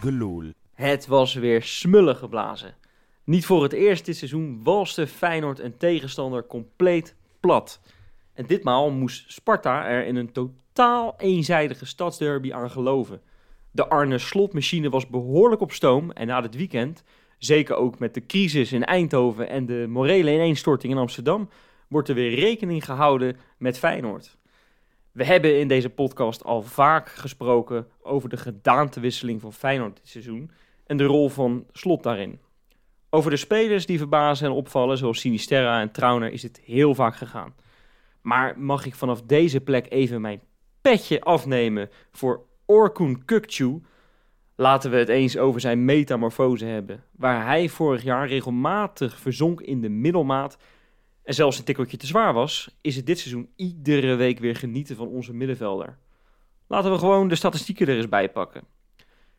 Gelul. Het was weer smullen geblazen. Niet voor het eerst dit seizoen walste Feyenoord een tegenstander compleet plat. En ditmaal moest Sparta er in een totaal eenzijdige stadsderby aan geloven. De Arne Slotmachine was behoorlijk op stoom en na dit weekend, zeker ook met de crisis in Eindhoven en de morele ineenstorting in Amsterdam, wordt er weer rekening gehouden met Feyenoord. We hebben in deze podcast al vaak gesproken over de gedaantewisseling van Feyenoord dit seizoen en de rol van Slot daarin. Over de spelers die verbazen en opvallen, zoals Sinisterra en Trauner, is het heel vaak gegaan. Maar mag ik vanaf deze plek even mijn petje afnemen voor Orkun Kukcu? Laten we het eens over zijn metamorfose hebben. Waar hij vorig jaar regelmatig verzonk in de middelmaat en zelfs een tikkeltje te zwaar was, is het dit seizoen iedere week weer genieten van onze middenvelder. Laten we gewoon de statistieken er eens bij pakken.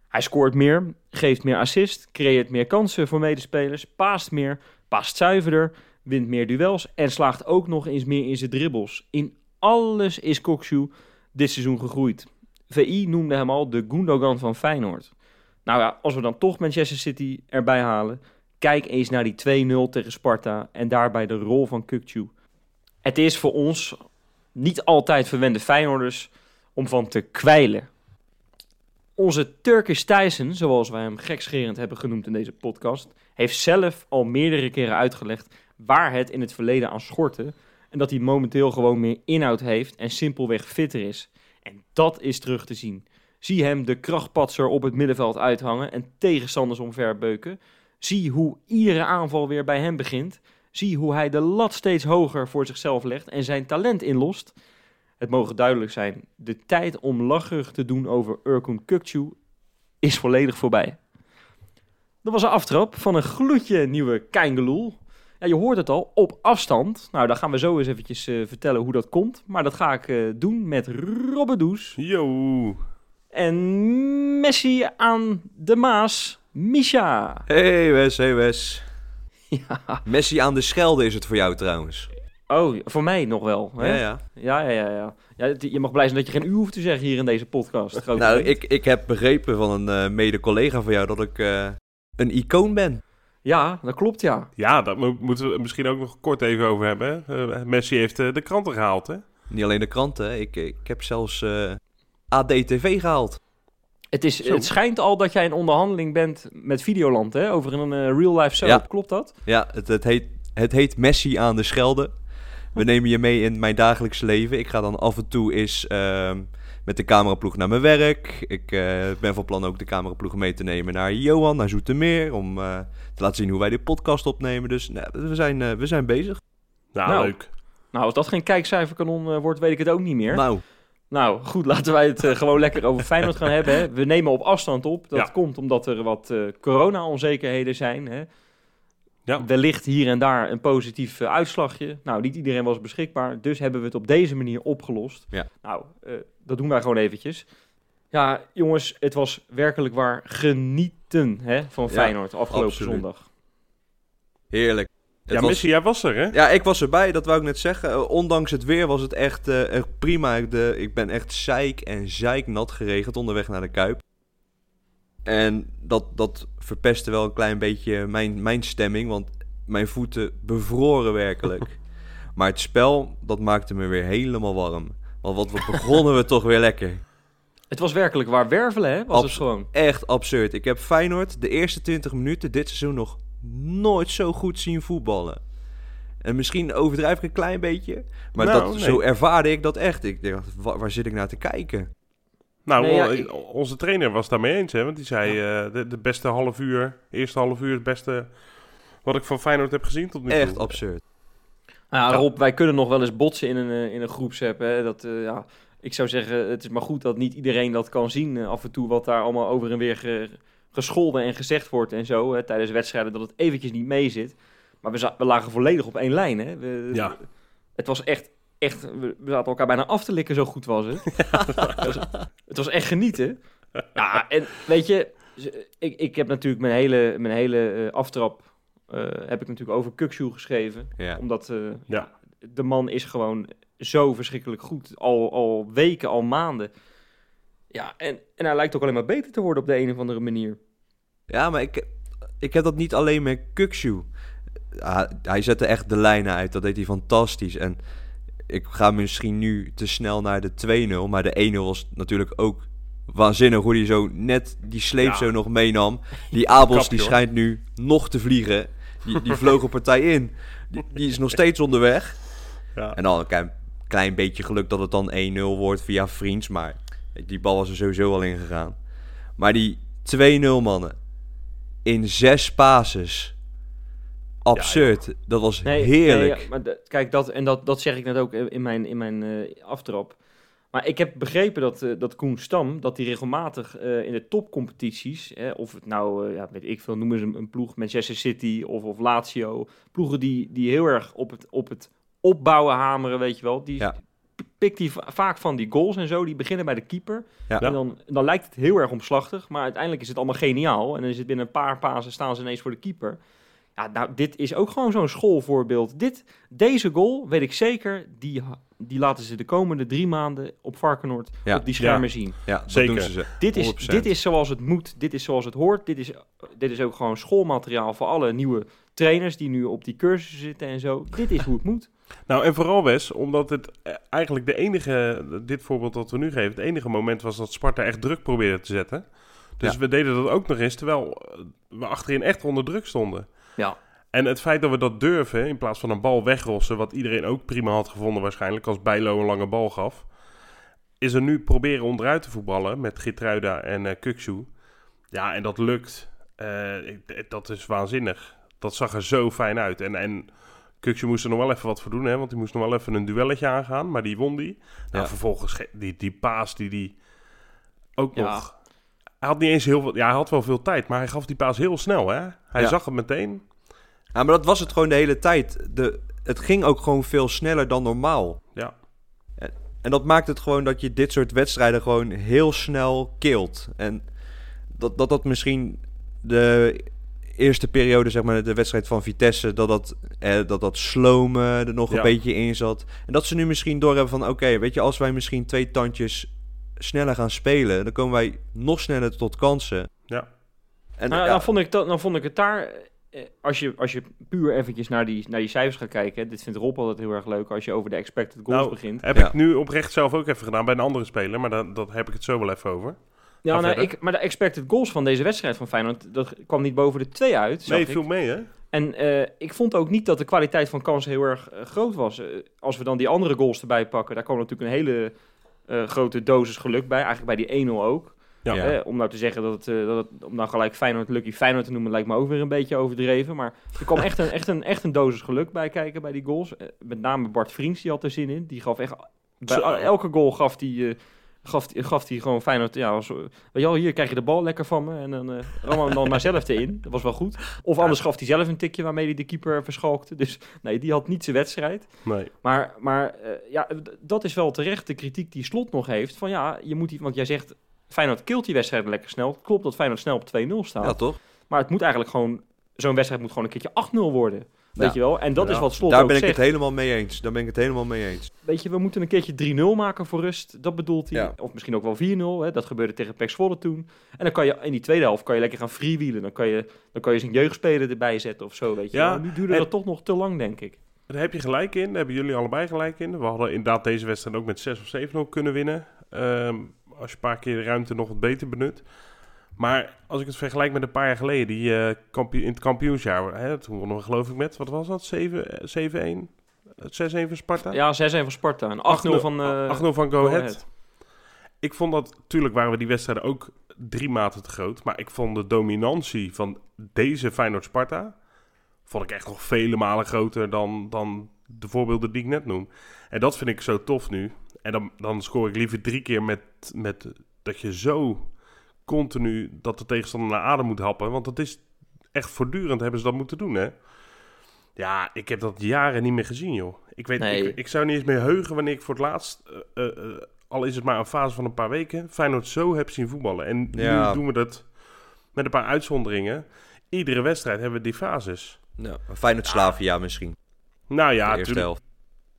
Hij scoort meer, geeft meer assist, creëert meer kansen voor medespelers, paast meer, paast zuiverder, wint meer duels en slaagt ook nog eens meer in zijn dribbles. In alles is Kokshu dit seizoen gegroeid. VI noemde hem al de Gundogan van Feyenoord. Nou ja, als we dan toch Manchester City erbij halen, kijk eens naar die 2-0 tegen Sparta en daarbij de rol van Kukcu. Het is voor ons niet altijd verwende Feyenoorders om van te kwijlen. Onze Turkish Tyson, zoals wij hem gekscherend hebben genoemd in deze podcast, heeft zelf al meerdere keren uitgelegd waar het in het verleden aan schortte en dat hij momenteel gewoon meer inhoud heeft en simpelweg fitter is. En dat is terug te zien. Zie hem de krachtpatser op het middenveld uithangen en tegenstanders omverbeuken. Zie hoe iedere aanval weer bij hem begint. Zie hoe hij de lat steeds hoger voor zichzelf legt en zijn talent inlost. Het mogen duidelijk zijn, de tijd om lacherig te doen over Urkun Kukcu is volledig voorbij. Dat was een aftrap van een gloedje nieuwe Keingeloel. Ja, je hoort het al, op afstand. Nou, daar gaan we zo eens eventjes eh, vertellen hoe dat komt. Maar dat ga ik eh, doen met Robbe Does Yo. en Messi aan de Maas, Misha. Hey Wes, hey Wes. Ja. Messi aan de Schelde is het voor jou trouwens. Oh, voor mij nog wel. Hè? Ja, ja. Ja, ja, ja, ja. je mag blij zijn dat je geen u hoeft te zeggen hier in deze podcast. Nou, ik, ik heb begrepen van een eh, mede-collega van jou dat ik eh, een icoon ben. Ja, dat klopt, ja. Ja, daar mo- moeten we het misschien ook nog kort even over hebben. Eh, Messi heeft de kranten gehaald, hè? Niet alleen de kranten, ik, ik heb zelfs eh ADTV gehaald. Het, is, Zo. het schijnt al dat jij in onderhandeling bent met Videoland, hè? Over een eh, real-life soap. Ja. Klopt dat? Ja, het, het, heet, het heet Messi aan de Schelde. We nemen je mee in mijn dagelijks leven. Ik ga dan af en toe eens ehm, met de cameraploeg naar mijn werk. Ik eh, ben van plan ook de cameraploeg mee te nemen naar Johan, naar Zoetermeer. Om eh, te laten zien hoe wij de podcast opnemen. Dus nou, we, zijn, eh, we zijn bezig. Nou, Nou. leuk. Nou, als dat geen kijkcijferkanon wordt, weet ik het ook niet meer. Nou, Nou, goed, laten wij het eh, gewoon lekker over Feyenoord gaan hebben. Hè? We nemen op afstand op. Dat Ja. komt omdat er wat eh, corona-onzekerheden zijn. Hè? Ja. Wellicht hier en daar een positief eh, uitslagje. Nou, niet iedereen was beschikbaar. Dus hebben we het op deze manier opgelost. Ja. Nou, dat doen wij gewoon eventjes. Ja, jongens, het was werkelijk waar genieten hè, van Feyenoord afgelopen absoluut. zondag. heerlijk. Ja, was- jij was er, hè? Ja, ik was erbij, dat wou ik net zeggen. Eh, ondanks het weer was het echt, eh, echt prima. Ik, de, ik ben echt zeik en zeiknat geregend onderweg naar de Kuip. En dat, dat verpestte wel een klein beetje mijn, mijn stemming, want mijn voeten bevroren werkelijk. maar het spel, dat maakte me weer helemaal warm. Want wat we begonnen we toch weer lekker. Het was werkelijk waar wervelen, hè? Was het gewoon. Echt absurd. Ik heb Feyenoord de eerste 20 minuten dit seizoen nog nooit zo goed zien voetballen. En misschien overdrijf ik een klein beetje. Maar Nou, dat, nee. zo ervaarde ik dat echt. Ik dacht, wa- waar, zit ik naar te kijken? Nou, Nee, ja, o- ik- onze trainer was daarmee eens, hè? Want die zei, eh, de, de beste half uur, eerste half uur, het beste wat ik van Feyenoord heb gezien tot nu toe. Echt absurd. Nou, Ja. Rob, wij kunnen nog wel eens botsen in een, eh, in een groepsapp. Hè? Dat, eh, ja, ik zou zeggen, het is maar goed dat niet iedereen dat kan zien af en toe. Wat daar allemaal over en weer ge- gescholden en gezegd wordt en zo. Hè, tijdens wedstrijden, dat het eventjes niet mee zit. Maar we, we lagen volledig op één lijn. Hè? We, Ja. Het was echt, echt, we zaten elkaar bijna af te likken, zo goed was het. het, was, het was echt genieten. Ja, en weet je, ik, ik heb natuurlijk mijn hele, mijn hele eh, aftrap, eh, heb ik natuurlijk over Kukshoe geschreven Ja. omdat eh, Ja. de man is gewoon zo verschrikkelijk goed. Al, al weken, al maanden. Ja, en, en hij lijkt ook alleen maar beter te worden op de een of andere manier. Ja, maar ik, ik heb dat niet alleen met Kukshu. Hij zette echt de lijnen uit. Dat deed hij fantastisch. En ik ga misschien nu te snel naar de 2-0. Maar de 1-0 was natuurlijk ook waanzinnig. Hoe hij zo net die sleep Ja. zo nog meenam. Die Abels die schijnt nu nog te vliegen. Die, die vloog een partij in. Die, die is nog steeds onderweg. Ja. En dan een klein, klein beetje geluk dat het dan 1-0 wordt via Vriends. Maar die bal was er sowieso al in gegaan. Maar die 2-0 mannen. In zes passes. Absurd. dat was heerlijk. nee, ja, maar kijk, dat, en dat, dat zeg ik net ook in mijn, in mijn eh, aftrap. Maar ik heb begrepen dat, eh, dat Koen Stam, dat hij regelmatig eh, in de topcompetities, hè, of het nou, eh, ja, weet ik veel, noemen ze een, een ploeg, Manchester City of, of Lazio, ploegen die, die heel erg op het, op het opbouwen hameren, weet je wel. Die Ja. Pikt hij va- vaak van die goals en zo, die beginnen bij de keeper. Ja. En dan, dan lijkt het heel erg omslachtig, maar uiteindelijk is het allemaal geniaal. En dan is het binnen een paar pasen staan ze ineens voor de keeper. Ja, nou, dit is ook gewoon zo'n schoolvoorbeeld. Dit, deze goal, weet ik zeker, die, die laten ze de komende drie maanden op Varkenoord Ja. op die schermen zien. Ja, dat Zeker. doen ze. Dit is, 100%. dit is zoals het moet, dit is zoals het hoort. Dit is, dit is ook gewoon schoolmateriaal voor alle nieuwe trainers die nu op die cursussen zitten en zo. Dit is hoe het moet. Nou, en vooral Wes, omdat het eh, eigenlijk de enige, dit voorbeeld dat we nu geven, het enige moment was dat Sparta echt druk probeerde te zetten. Dus Ja. we deden dat ook nog eens, terwijl eh, we achterin echt onder druk stonden. Ja. En het feit dat we dat durven, in plaats van een bal wegrossen, wat iedereen ook prima had gevonden waarschijnlijk, als Bijlo een lange bal gaf, is er nu proberen onderuit te voetballen met Gitruida en eh Kuksu. Ja, en dat lukt. Dat is waanzinnig. Dat zag er zo fijn uit. En, en Kuksu moest er nog wel even wat voor doen, hè, want die moest nog wel even een duelletje aangaan, maar die won die. Nou, Ja. vervolgens ge- die, die paas die die ook Ja. nog... Hij had niet eens heel veel... Ja, hij had wel veel tijd, maar hij gaf die paas heel snel, hè. Hij Ja. zag het meteen. Ja, maar dat was het gewoon de hele tijd. De, het ging ook gewoon veel sneller dan normaal. Ja. En, en dat maakt het gewoon dat je dit soort wedstrijden gewoon heel snel kilt. En dat dat, dat misschien de eerste periode, zeg maar, de wedstrijd van Vitesse, dat dat, eh, dat, dat slomen er nog Ja. een beetje in zat. En dat ze nu misschien doorhebben van, oké, weet je, als wij misschien twee tandjes sneller gaan spelen, dan komen wij nog sneller tot kansen. Ja. En Nou, ja, dan, vond ik dat, dan vond ik het daar, eh, als je, als je puur eventjes naar die, naar die cijfers gaat kijken, dit vindt Rob altijd heel erg leuk als je over de expected goals Nou, begint. Heb Ja. ik nu oprecht zelf ook even gedaan bij een andere speler, maar dat, dat heb ik het zo wel even over. Ja, nou, ik, maar de expected goals van deze wedstrijd van Feyenoord, dat kwam niet boven de twee uit, Nee, ik. viel mee, hè? En eh, ik vond ook niet dat de kwaliteit van kansen heel erg eh, groot was. Eh, als we dan die andere goals erbij pakken, daar kwam natuurlijk een hele eh, grote dosis geluk bij. Eigenlijk bij die 1-0 ook. Ja. Om nou te zeggen dat het, dat het, om nou gelijk Feyenoord Lucky Feyenoord te noemen, lijkt me ook weer een beetje overdreven. Maar er kwam echt een, echt een, echt een dosis geluk bij kijken bij die goals. Met name Bart Vriends, die had er zin in. Die gaf echt, bij elke goal gaf die... Gaf, gaf hij gewoon Feyenoord, ja, als, weet je wel, hier krijg je de bal lekker van me en dan eh ram hem dan maar zelf erin. Dat was wel goed. Of anders gaf hij zelf een tikje waarmee hij de keeper verschalkte. Dus nee, die had niet zijn wedstrijd. Nee. Maar, maar eh, ja, dat is wel terecht de kritiek die Slot nog heeft. Van ja, je moet die, want jij zegt Feyenoord kilt die wedstrijd lekker snel. Het Klopt dat Feyenoord snel op 2-0 staat. ja, toch? Maar het moet eigenlijk gewoon, zo'n wedstrijd moet gewoon een keertje 8-0 worden. Weet Ja. je wel? En dat Ja. is wat Slot Daar ook ben ik zegt. het helemaal mee eens. Daar ben ik het helemaal mee eens. Weet je, we moeten een keertje 3-0 maken voor rust. Dat bedoelt hij. Ja. Of misschien ook wel 4-0. Hè. Dat gebeurde tegen Pek Zwolle toen. En dan kan je in die tweede helft kan je lekker gaan freewheelen. Dan kan je, dan kan je eens een jeugdspeler erbij zetten of zo. Weet je Ja, wel. Nu duurde en- dat toch nog te lang, denk ik. Daar heb je gelijk in. Daar hebben jullie allebei gelijk in. We hadden inderdaad deze wedstrijd ook met 6 of 7 kunnen winnen. Ehm, als je een paar keer de ruimte nog wat beter benut. Maar als ik het vergelijk met een paar jaar geleden, die, kampioen, in het kampioensjaar, hè, toen wonnen we geloof ik met, wat was dat, 7 eh, 7-1? Eh, 6-1 voor Sparta? Ja, 6-1 van Sparta. En 8-0 van... 8-0 van Go, Ahead. Ahead. Ik vond dat, natuurlijk waren we die wedstrijden ook drie maten te groot. Maar ik vond de dominantie van deze Feyenoord-Sparta, vond ik echt nog vele malen groter dan, dan de voorbeelden die ik net noem. En dat vind ik zo tof nu. En dan, dan scoor ik liever drie keer met, met dat je zo continu dat de tegenstander naar adem moet happen. Want dat is echt voortdurend hebben ze dat moeten doen, hè. Ja, ik heb dat jaren niet meer gezien, joh. Ik, weet, Nee. ik, ik zou niet eens meer heugen wanneer ik voor het laatst, eh, eh, eh, al is het maar een fase van een paar weken, Feyenoord zo heb zien voetballen. En Ja. nu doen we dat met een paar uitzonderingen. Iedere wedstrijd hebben we die fases. Ja, Feyenoord Slavia misschien. Nou de ja, eerste tuurlijk. helft.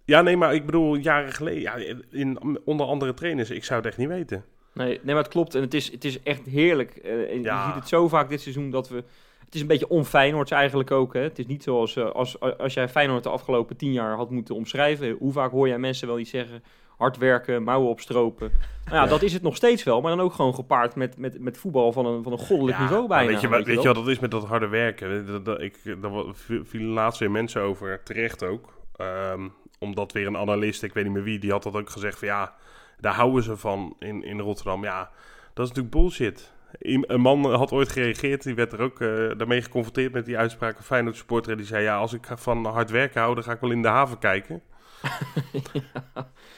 ja, nee, maar ik bedoel, jaren geleden, ja, in, onder andere trainers, ik zou het echt niet weten. Nee, nee, maar het klopt. En het is, het is echt heerlijk. Eh, Ja. Je ziet het zo vaak dit seizoen dat we... Het is een beetje onfijnoords eigenlijk ook. Hè? Het is niet zoals eh, als, als jij Feyenoord de afgelopen tien jaar had moeten omschrijven. Hoe vaak hoor jij mensen wel niet zeggen... hard werken, mouwen opstropen. Nou ja, Ja. dat is het nog steeds wel. Maar dan ook gewoon gepaard met, met, met voetbal van een, van een goddelijk Ja, niveau bijna. Weet je, wat- weet je wat dat is met dat harde werken? Dat, dat, ik, daar vielen laatst weer mensen over, terecht ook. Ehm, omdat weer een analist, ik weet niet meer wie, die had dat ook gezegd van ja, daar houden ze van in, in Rotterdam. Ja, dat is natuurlijk bullshit. Een man had ooit gereageerd, die werd er ook eh, daarmee geconfronteerd met die uitspraak van Feyenoord supporter. En die zei, ja, als ik van hard werken hou, dan ga ik wel in de haven kijken.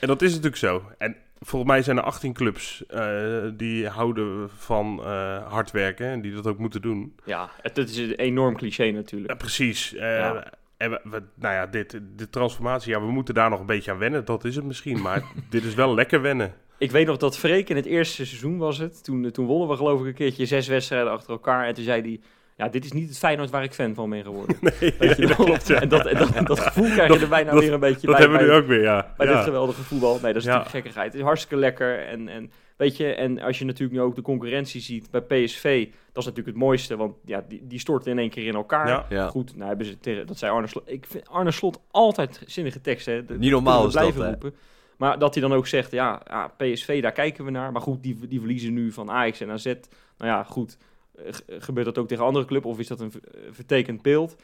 En dat is natuurlijk zo. En volgens mij zijn er 18 clubs eh, die houden van eh, hard werken en die dat ook moeten doen. Ja, het, het is een enorm cliché natuurlijk. Ja, precies. Ja. En we, we- nou ja, dit, de transformatie, ja, we moeten daar nog een beetje aan wennen. Dat is het misschien, maar dit is wel lekker wennen. Ik weet nog dat Freek in het eerste seizoen was het. Toen, toen wonnen we geloof ik een keertje zes wedstrijden achter elkaar. En toen zei hij, ja, dit is niet het Feyenoord waar ik fan van ben geworden. Nee, Weet je dat wel? klopt, ja. En dat, en dat, dat gevoel krijg je Dat- er bijna dat- weer een beetje Dat bij. hebben we nu ook weer, ja. bij ja. dit geweldige voetbal. Nee, dat is natuurlijk gekkigheid. Het is hartstikke lekker. En, en weet je, en als je natuurlijk nu ook de concurrentie ziet bij PSV, dat is natuurlijk het mooiste. Want ja, die, die storten in één keer in elkaar. Ja. Ja. Goed, nou hebben ze tegen, dat zei Arne Slot. Ik vind Arne Slot altijd zinnige teksten. hè. Dat Niet normaal is dat, blijven hè? roepen. Maar dat hij dan ook zegt, ja, ja, PSV, daar kijken we naar. Maar goed, die, die verliezen nu van Ajax en AZ. Nou ja, goed. eh, ge- gebeurt dat ook tegen andere club of is dat een vertekend beeld?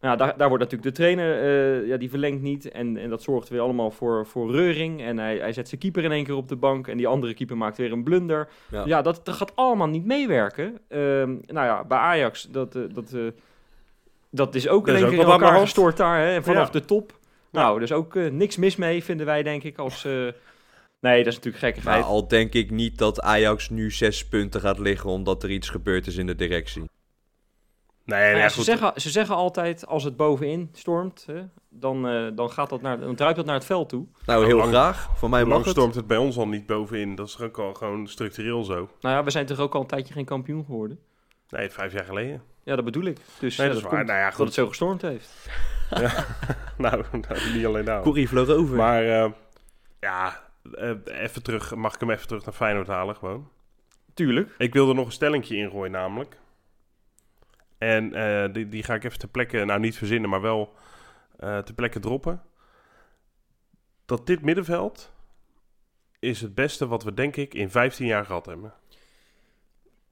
Nou ja, daar, daar wordt natuurlijk de trainer, eh, ja, die verlengt niet. En, en dat zorgt weer allemaal voor, voor reuring. En hij, hij zet zijn keeper in één keer op de bank. En die andere keeper maakt weer een blunder. Ja. Ja, dat, dat gaat allemaal niet meewerken. Ehm, nou ja, bij Ajax, dat, eh, dat, eh, dat is ook in Er is één keer in elkaar gestort daar. Hè, en vanaf Ja. de top. Nou, dus ook niks mis mee, vinden wij, denk ik, als... Nee, dat is natuurlijk gekkigheid. Nou, al denk ik niet dat Ajax nu zes punten gaat liggen omdat er iets gebeurd is in de directie. Nee, Nou nee, ja, goed. ze, zeggen, ze zeggen altijd, als het bovenin stormt, hè, dan, eh, dan, gaat dat naar, dan druipt dat naar het veld toe. Nou, heel lang- graag. Voor mij mag het. stormt het bij ons al niet bovenin? Dat is ook al gewoon structureel zo. Nou ja, we zijn toch ook al een tijdje geen kampioen geworden? Nee, vijf jaar geleden. Ja, dat bedoel ik. Dus Nee, dat is dat waar. Nou ja, dat goed. het zo gestormd heeft. Nou, nou, niet alleen nou. Corrie vloog over. Maar eh, ja, eh, even terug. Mag ik hem even terug naar Feyenoord halen gewoon? Tuurlijk. Ik wilde nog een stellingje ingooien namelijk. En eh, die, die ga ik even ter plekke, nou niet verzinnen, maar wel eh ter plekke droppen. Dat dit middenveld is het beste wat we denk ik in 15 jaar gehad hebben.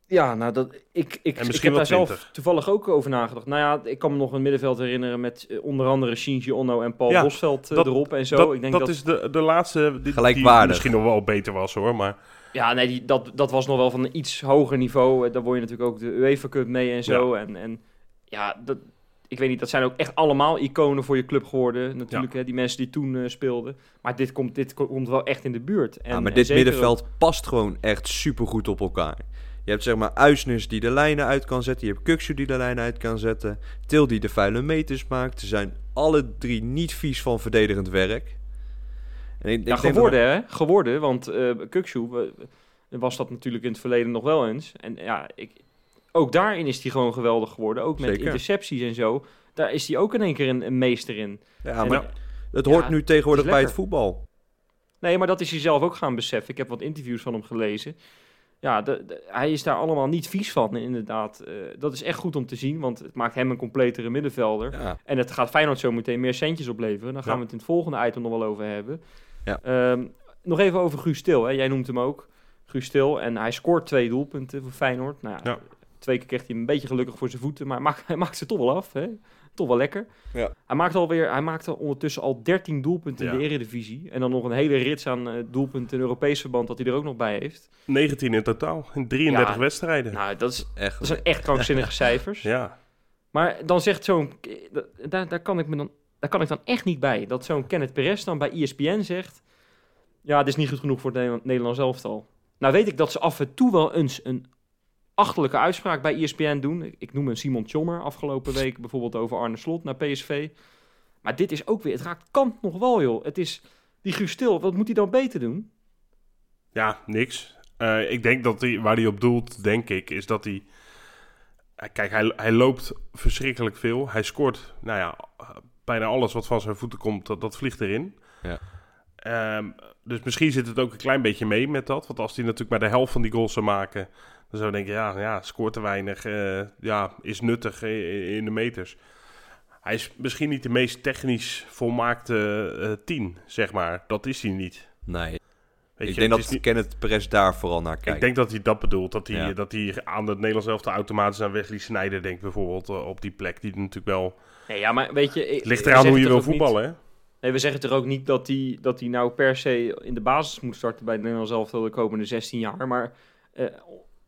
Ja, nou, dat, ik, ik, ik heb daar zelf 20. toevallig ook over nagedacht. Nou ja, ik kan me nog een middenveld herinneren met eh, onder andere Shinji Onno en Paul Ja, Bosveld dat- erop en zo. dat ik denk dat, dat, is de, de laatste die, misschien nog wel beter was hoor, maar Ja, nee, die, dat, dat was nog wel van een iets hoger niveau. Eh, Daar word je natuurlijk ook de UEFA Cup mee en zo. En, en ja, dat, ik weet niet, dat zijn ook echt allemaal iconen voor je club geworden. Natuurlijk, hè, die mensen die toen eh, speelden. Maar dit komt, dit komt wel echt in de buurt. En, ja, maar en dit middenveld past gewoon echt supergoed op elkaar. Je hebt zeg maar Uisnes die de lijnen uit kan zetten. Je hebt Kuksu die de lijnen uit kan zetten. Til die de vuile meters maakt. Ze zijn alle drie niet vies van verdedigend werk. En ik, ik Ja, dat- geworden hè, geworden. Want eh Kukçu we- we- was dat natuurlijk in het verleden nog wel eens. En ja, ik, ook daarin is hij gewoon geweldig geworden. Ook met Zeker. intercepties en zo. Daar is hij ook in één keer een, een meester in. Ja, En- maar het ja, hoort nu tegenwoordig het bij het voetbal. Nee, maar dat is hij zelf ook gaan beseffen. Ik heb wat interviews van hem gelezen. Ja, de, de- hij is daar allemaal niet vies van, inderdaad. Eh, dat is echt goed om te zien, want het maakt hem een completere middenvelder. Ja. En het gaat Feyenoord zo meteen meer centjes opleveren. Dan gaan Ja. we het in het volgende item nog wel over hebben. Ja. Ehm, nog even over Guus Til. Hè. Jij noemt hem ook. Guus Til. En hij scoort twee doelpunten voor Feyenoord. Nou, ja. Twee keer kreeg hij een beetje gelukkig voor zijn voeten. Maar hij maakt, hij maakt ze toch wel af. Hè. Toch wel lekker. Ja. Hij maakt alweer, hij maakte ondertussen al 13 doelpunten in de Eredivisie. En dan nog een hele rits aan eh, doelpunten in Europees verband dat hij er ook nog bij heeft. 19 in totaal in 33 Ja, wedstrijden. Nou, dat, is, Echt. dat zijn echt krankzinnige cijfers. ja. Maar dan zegt zo'n... dat- Daar, daar, kan ik me dan, daar kan ik dan echt niet bij. Dat zo'n Kenneth Perez dan bij ESPN zegt... Ja, dit is niet goed genoeg voor het Nederland- Nederlands elftal. Nou weet ik dat ze af en toe wel eens een achterlijke uitspraak bij ESPN doen. Ik, noem een Simon Tjommer afgelopen week bijvoorbeeld over Arne Slot naar PSV. Maar dit is ook weer... Het raakt kant nog wel, joh. Het is... Die Guus Stil, wat moet hij dan beter doen? Ja, niks. Eh, ik denk dat hij, waar hij op doelt, denk ik, is dat hij... eh, Kijk, hij, hij loopt verschrikkelijk veel. Hij scoort, nou ja, bijna alles wat van zijn voeten komt, dat, dat vliegt erin. Ja. Ehm, dus misschien zit het ook een klein beetje mee met dat. Want als hij natuurlijk maar de helft van die goals zou maken... dan zou je denken, ja, ja scoort te weinig. eh, ja, is nuttig in de meters. Hij is misschien niet de meest technisch volmaakte eh tien, zeg maar. Dat is hij niet. Nee. Weet ik je, denk dat niet- Kenneth Perez daar vooral naar kijkt. Ik denk dat hij dat bedoelt. Dat hij, Ja. dat hij aan het Nederlands elftal automatisch aan Wesley Sneijder denkt bijvoorbeeld. eh, op die plek die natuurlijk wel... Nee, ja, maar weet je... ik- Het ligt eraan hoe je wil niet- voetballen, hè? Nee, we zeggen toch ook niet dat hij dat hij nou per se in de basis moet starten bij het Nederlands elftal de komende 16 jaar. Maar eh,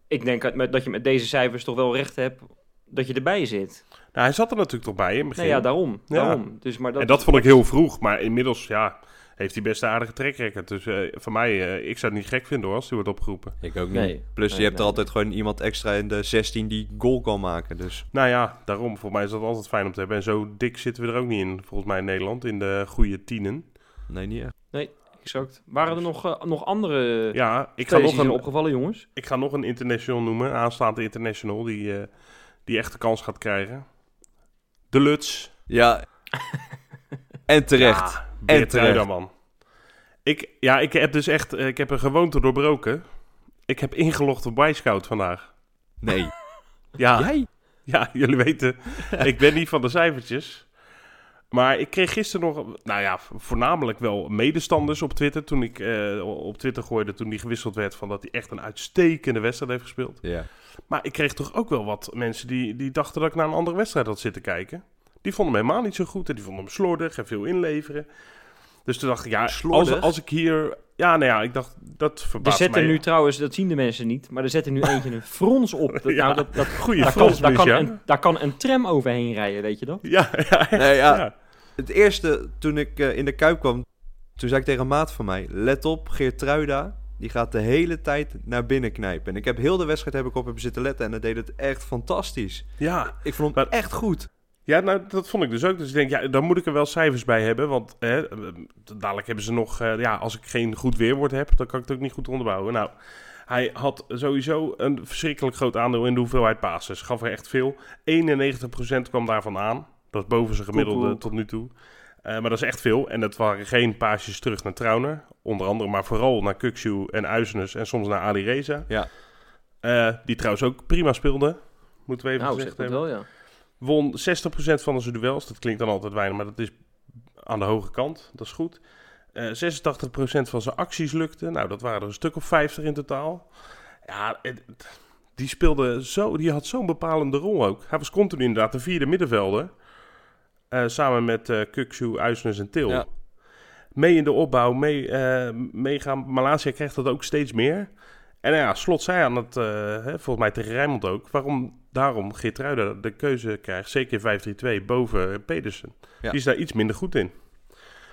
ik denk dat, met, dat je met deze cijfers toch wel recht hebt dat je erbij zit. Nou, hij zat er natuurlijk toch bij in het begin. Nee, ja, daarom. Ja. daarom. Dus, maar dat, en dat vond ik heel vroeg. Maar inmiddels, ja, heeft hij best een aardige trekrekker. Dus eh voor mij, eh, ik zou het niet gek vinden hoor, als hij wordt opgeroepen. Ik ook niet. Nee. Plus Nee, je hebt nee, er altijd gewoon iemand extra in de 16 die goal kan maken. Dus Nou ja, daarom. Voor mij is dat altijd fijn om te hebben. En zo dik zitten we er ook niet in, volgens mij in Nederland, in de goede tienen. nee, niet echt. Exact. Waren er nog, eh, nog andere Ja, ik ga, nog een, opgevallen, jongens? ik ga nog een international noemen, aanstaande international, die, eh, die echt de kans gaat krijgen. De Luts. Ja. en terecht. Ja, En terecht. man. Ik, ja, ik heb dus echt, eh, ik heb een gewoonte doorbroken. Ik heb ingelogd op Wisecout vandaag. Nee. Ja, Jij? ja, jullie weten, ik ben niet van de cijfertjes. Maar ik kreeg gisteren nog, nou ja, voornamelijk wel medestanders op Twitter. Toen ik eh, op Twitter gooide, toen die gewisseld werd, van dat hij echt een uitstekende wedstrijd heeft gespeeld. Ja. Maar ik kreeg toch ook wel wat mensen die, die dachten dat ik naar een andere wedstrijd had zitten kijken. Die vonden hem helemaal niet zo goed en die vonden hem slordig en veel inleveren. Dus toen dacht ik, ja, als, als ik hier... Ja, nou ja, ik dacht, dat Er verbaast zetten mij. nu trouwens, dat zien de mensen niet, maar er zetten nu eentje een frons op. Dat, Ja, nou, dat, dat, Goeie daar, kan, daar, kan ja. een, daar kan een tram overheen rijden, weet je dat? Ja, ja, echt, Nee, ja. ja. Het eerste, toen ik eh, in de Kuip kwam, toen zei ik tegen een maat van mij... Let op, Geert Truida, die gaat de hele tijd naar binnen knijpen. En ik heb heel de wedstrijd heb ik op hem zitten letten en hij deed het echt fantastisch. ja. Ik vond hem Maar- echt goed. Ja, nou, dat vond ik dus ook. Dus ik denk, ja, dan moet ik er wel cijfers bij hebben. Want hè, eh, dadelijk hebben ze nog... eh, ja, als ik geen goed weerwoord heb, dan kan ik het ook niet goed onderbouwen. Nou, hij had sowieso een verschrikkelijk groot aandeel in de hoeveelheid passes. Gaf er echt veel. 91% kwam daarvan aan. Dat is boven zijn gemiddelde tot nu toe. Eh, maar dat is echt veel. En dat waren geen paasjes terug naar Trauner. Onder andere, maar vooral naar Kukshu en Uisnes. En soms naar Ali Reza. Ja. Eh, die trouwens ook prima speelde. Moeten we even Nou, zeg gezegd hebben. wel, ja. Won 60% van zijn duels. Dat klinkt dan altijd weinig, maar dat is aan de hoge kant. Dat is goed. Eh 86% van zijn acties lukte. Nou, dat waren er een stuk of 50 in totaal. Ja, het- die speelde zo, die had zo'n bepalende rol ook. Hij was continu inderdaad de vierde middenvelder. Eh, samen met eh Kukshu, Uisnes en Til. Ja. Mee in de opbouw, mee, eh, meegaan. Malaysia krijgt dat ook steeds meer. En nou ja, Slot zei aan het, eh, hè, volgens mij tegen Rijnmond ook, waarom daarom Geertruida de keuze krijgt, zeker in 5-3-2, boven Pedersen. Ja. Die is daar iets minder goed in.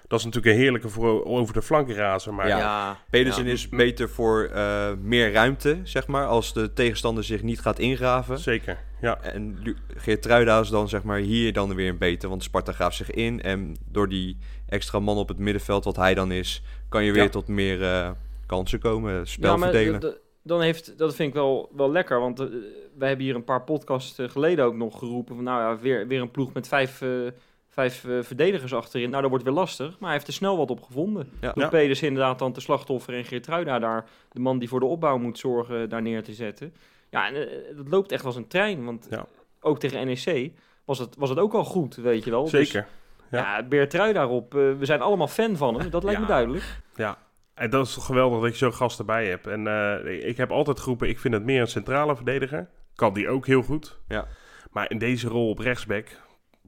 Dat is natuurlijk een heerlijke voor over de flanken razen, maar Ja. Ja, Pedersen ja. is beter voor eh, meer ruimte, zeg maar, als de tegenstander zich niet gaat ingraven. zeker. Ja, En Lu- Geert Truida is dan zeg maar hier dan weer een beter, want Sparta graaft zich in. En door die extra man op het middenveld, wat hij dan is, kan je weer Ja. tot meer eh, kansen komen, spel Ja, maar verdelen. Dan heeft, dat vind ik wel, wel lekker, want eh, wij hebben hier een paar podcasts eh, geleden ook nog geroepen van nou ja, weer, weer een ploeg met vijf, eh, vijf verdedigers achterin. Nou, dat wordt weer lastig, maar hij heeft er snel wat op gevonden. Ja. Door Ja. Pedersen inderdaad dan te slachtoffer en Geertruida daar, de man die voor de opbouw moet zorgen, daar neer te zetten. Ja, en dat loopt echt als een trein, want Ja. ook tegen NEC was het, was het ook al goed, weet je wel. Dus, zeker. ja, Beertrui daarop, we zijn allemaal fan van hem, dat lijkt me Ja. duidelijk. Ja, en dat is toch geweldig dat je zo'n gast erbij hebt. En eh, ik heb altijd geroepen, ik vind het meer een centrale verdediger. Kan die ook heel goed. Ja. Maar in deze rol op rechtsback,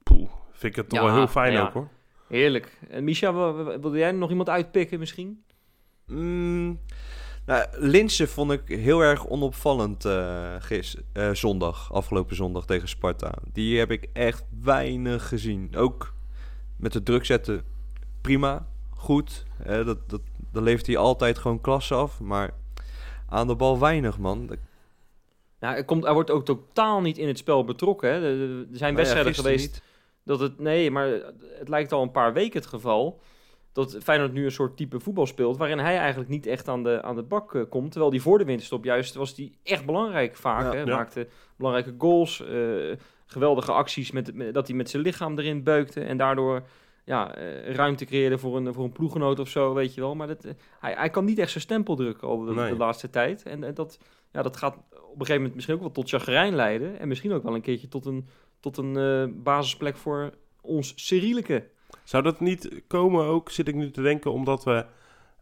poeh, vind ik het toch Ja, wel heel fijn ja. ook hoor. Heerlijk. En Misha, wil- wil- wilde jij nog iemand uitpikken misschien? Mm, nou, Linse vond ik heel erg onopvallend eh, gis, eh, zondag, afgelopen zondag tegen Sparta. Die heb ik echt weinig gezien. Ook met de druk zetten, prima, goed. Eh, dat, dat, dan levert hij altijd gewoon klasse af. Maar aan de bal weinig, man. Ja, hij, komt, hij wordt ook totaal niet in het spel betrokken. Hè. Er- zijn nou ja, wedstrijden geweest niet. dat het... Nee, maar het lijkt al een paar weken het geval... dat Feyenoord nu een soort type voetbal speelt... waarin hij eigenlijk niet echt aan de, aan de bak eh, komt. Terwijl die voor de winterstop juist was die echt belangrijk vaak. Ja. hè. Ja. Maakte belangrijke goals, eh, geweldige acties... Met, met- dat hij met zijn lichaam erin beukte... en daardoor ja, eh, ruimte creëerde voor een, voor een ploeggenoot of zo, weet je wel. Maar dat, eh, hij, hij kan niet echt zijn stempel drukken al de, Nee. de laatste tijd. En eh, dat, ja, dat gaat op een gegeven moment misschien ook wel tot chagrijn leiden. En misschien ook wel een keertje tot een, tot een basisplek voor ons Cyrielijke. Zou dat niet komen ook, zit ik nu te denken, omdat we,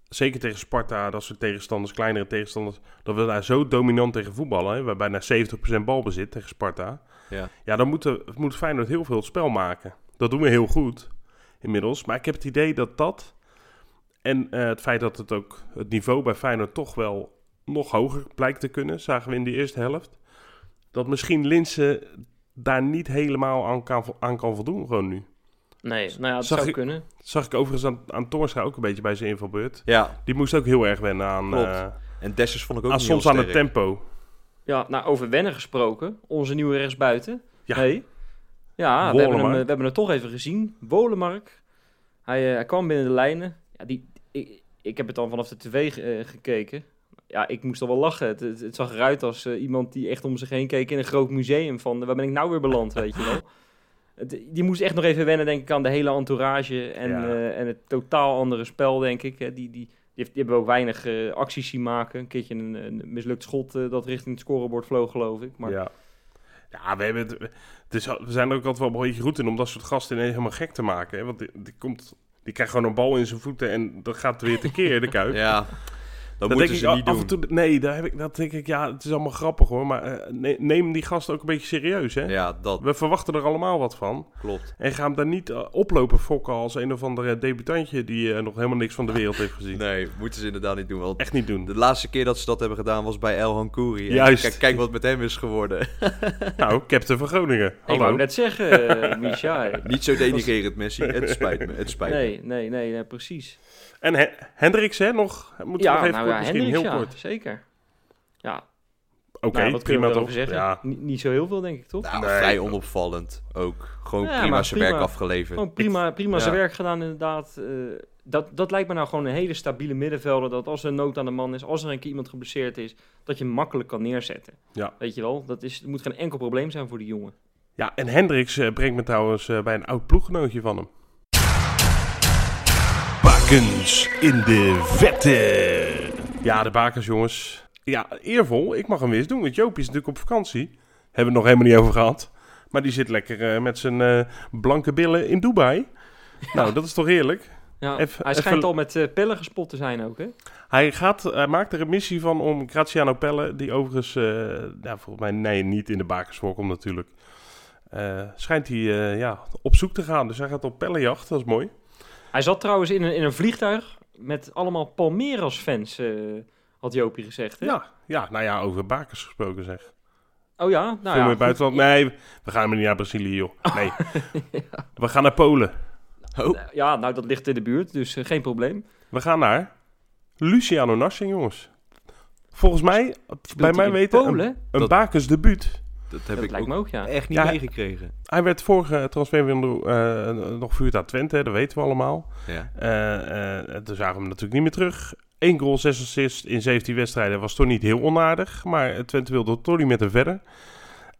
zeker tegen Sparta, dat soort tegenstanders, kleinere tegenstanders, dat we daar zo dominant tegen voetballen. Hè? Hebben bijna 70% balbezit tegen Sparta. Ja. Ja, dan moet, de, moet Feyenoord heel veel het spel maken. Dat doen we heel goed, inmiddels. Maar ik heb het idee dat dat, en eh, het feit dat het ook, het niveau bij Feyenoord toch wel nog hoger blijkt te kunnen, zagen we in die eerste helft, dat misschien Linse daar niet helemaal aan kan, aan kan voldoen gewoon nu. Nee, nou ja, dat Zag zou je- kunnen. Zag ik overigens aan, aan ook een beetje bij zijn invalbeurt. Ja, Die moest ook heel erg wennen aan, Klopt. eh, en Dessers vond ik ook aan niet soms heel aan het tempo. Ja, nou, over wennen gesproken. Onze nieuwe rechtsbuiten. Ja. Hey. Ja, we hebben, hem, eh, we hebben het toch even gezien. Wolemark. Hij, eh, hij kwam binnen de lijnen. Ja, die, ik, ik heb het dan vanaf de tv eh, gekeken. Ja, ik moest al wel lachen. Het, het, het zag eruit als iemand die echt om zich heen keek in een groot museum. Van, waar ben ik nou weer beland, weet je wel. Het, die moest echt nog even wennen, denk ik, aan de hele entourage. En, Ja. en het totaal andere spel, denk ik. Die, die, die, heeft, die hebben ook weinig acties zien maken. Een keertje een, een mislukt schot dat richting het scorebord vloog, geloof ik. Maar Ja. Ja, we, hebben het, we zijn er ook altijd wel een beetje goed in om dat soort gasten ineens helemaal gek te maken. Hè? Want die, die, komt, die krijgt gewoon een bal in zijn voeten en dat gaat weer tekeer, de kuip. Ja, dat Dat moeten denk ze ik niet af doen. en toe. Nee, daar heb ik, dat denk ik, ja, het is allemaal grappig hoor. Maar eh, ne- neem die gasten ook een beetje serieus, hè? Ja, dat We verwachten er allemaal wat van. klopt. En ga hem daar niet eh, oplopen fokken als een of andere debutantje die eh, nog helemaal niks van de wereld heeft gezien. Nee, moeten ze inderdaad niet doen. Want Echt niet doen. de laatste keer dat ze dat hebben gedaan was bij El Hankouri. Juist. Kijk, kijk wat met hem is geworden. Nou, captain van Groningen. ik Hallo. wou net zeggen, niet zo denigrerend, Messi. Het spijt me. Het spijt me. Nee, nee, nee, nee, precies. En He Hendricks, hè, nog? Moeten we nog even nou kort, ja, misschien Hendricks, heel ja, kort. zeker. Ja, Oké, nou, prima toch? Ja, Niet, niet zo heel veel, denk ik, toch? Nou, Nee. vrij onopvallend ook. Gewoon Ja, prima zijn werk afgeleverd. Gewoon prima, prima zijn ja. werk gedaan, inderdaad. Eh, dat, dat lijkt me nou gewoon een hele stabiele middenvelder. Dat als er nood aan de man is, als er een keer iemand geblesseerd is, dat je hem makkelijk kan neerzetten. Ja. Weet je wel, dat is, het moet geen enkel probleem zijn voor die jongen. ja en Hendricks eh, brengt me trouwens eh, bij een oud ploeggenootje van hem. Bakens in de vette. Ja, de bakens, jongens. Ja, eervol. Ik mag hem weer eens doen, want Joopie is natuurlijk op vakantie. Hebben we het nog helemaal niet over gehad. Maar die zit lekker eh, met zijn eh, blanke billen in Dubai. Nou, dat is toch heerlijk? Ja, Even- hij schijnt even- al met eh, pellen gespot te zijn ook, hè? Hij, gaat, hij maakt er een missie van om Graziano Pelle, die overigens, eh, ja, volgens mij nee, niet in de bakens voorkomt natuurlijk, eh, schijnt hij eh, ja, op zoek te gaan. Dus hij gaat op pellenjacht, dat is mooi. Hij zat trouwens in een, in een vliegtuig met allemaal Palmeiras-fans, eh, had Jopie gezegd, hè? Ja, ja, nou ja, over bakens gesproken zeg. Oh ja? Nou Veel ja, meer buitenland. Nee, we gaan maar niet naar Brazilië, joh. Nee, we gaan naar Polen. Oh, Ja, nou, dat ligt in de buurt, dus eh, geen probleem. We gaan naar Luciano Narsing, jongens. Volgens mij, bij mij weten, een, Polen? een Dat- debuut. Dat heb Dat ik lijkt ook me ook, ja. echt niet Ja, meegekregen. Hij werd vorige transferwindow eh nog vuurd aan Twente, dat weten we allemaal. Ja. Eh, eh, toen zagen we hem natuurlijk niet meer terug. 1 goal, 6 assists in 17 wedstrijden was toch niet heel onaardig. Maar Twente wilde toch niet met hem verder.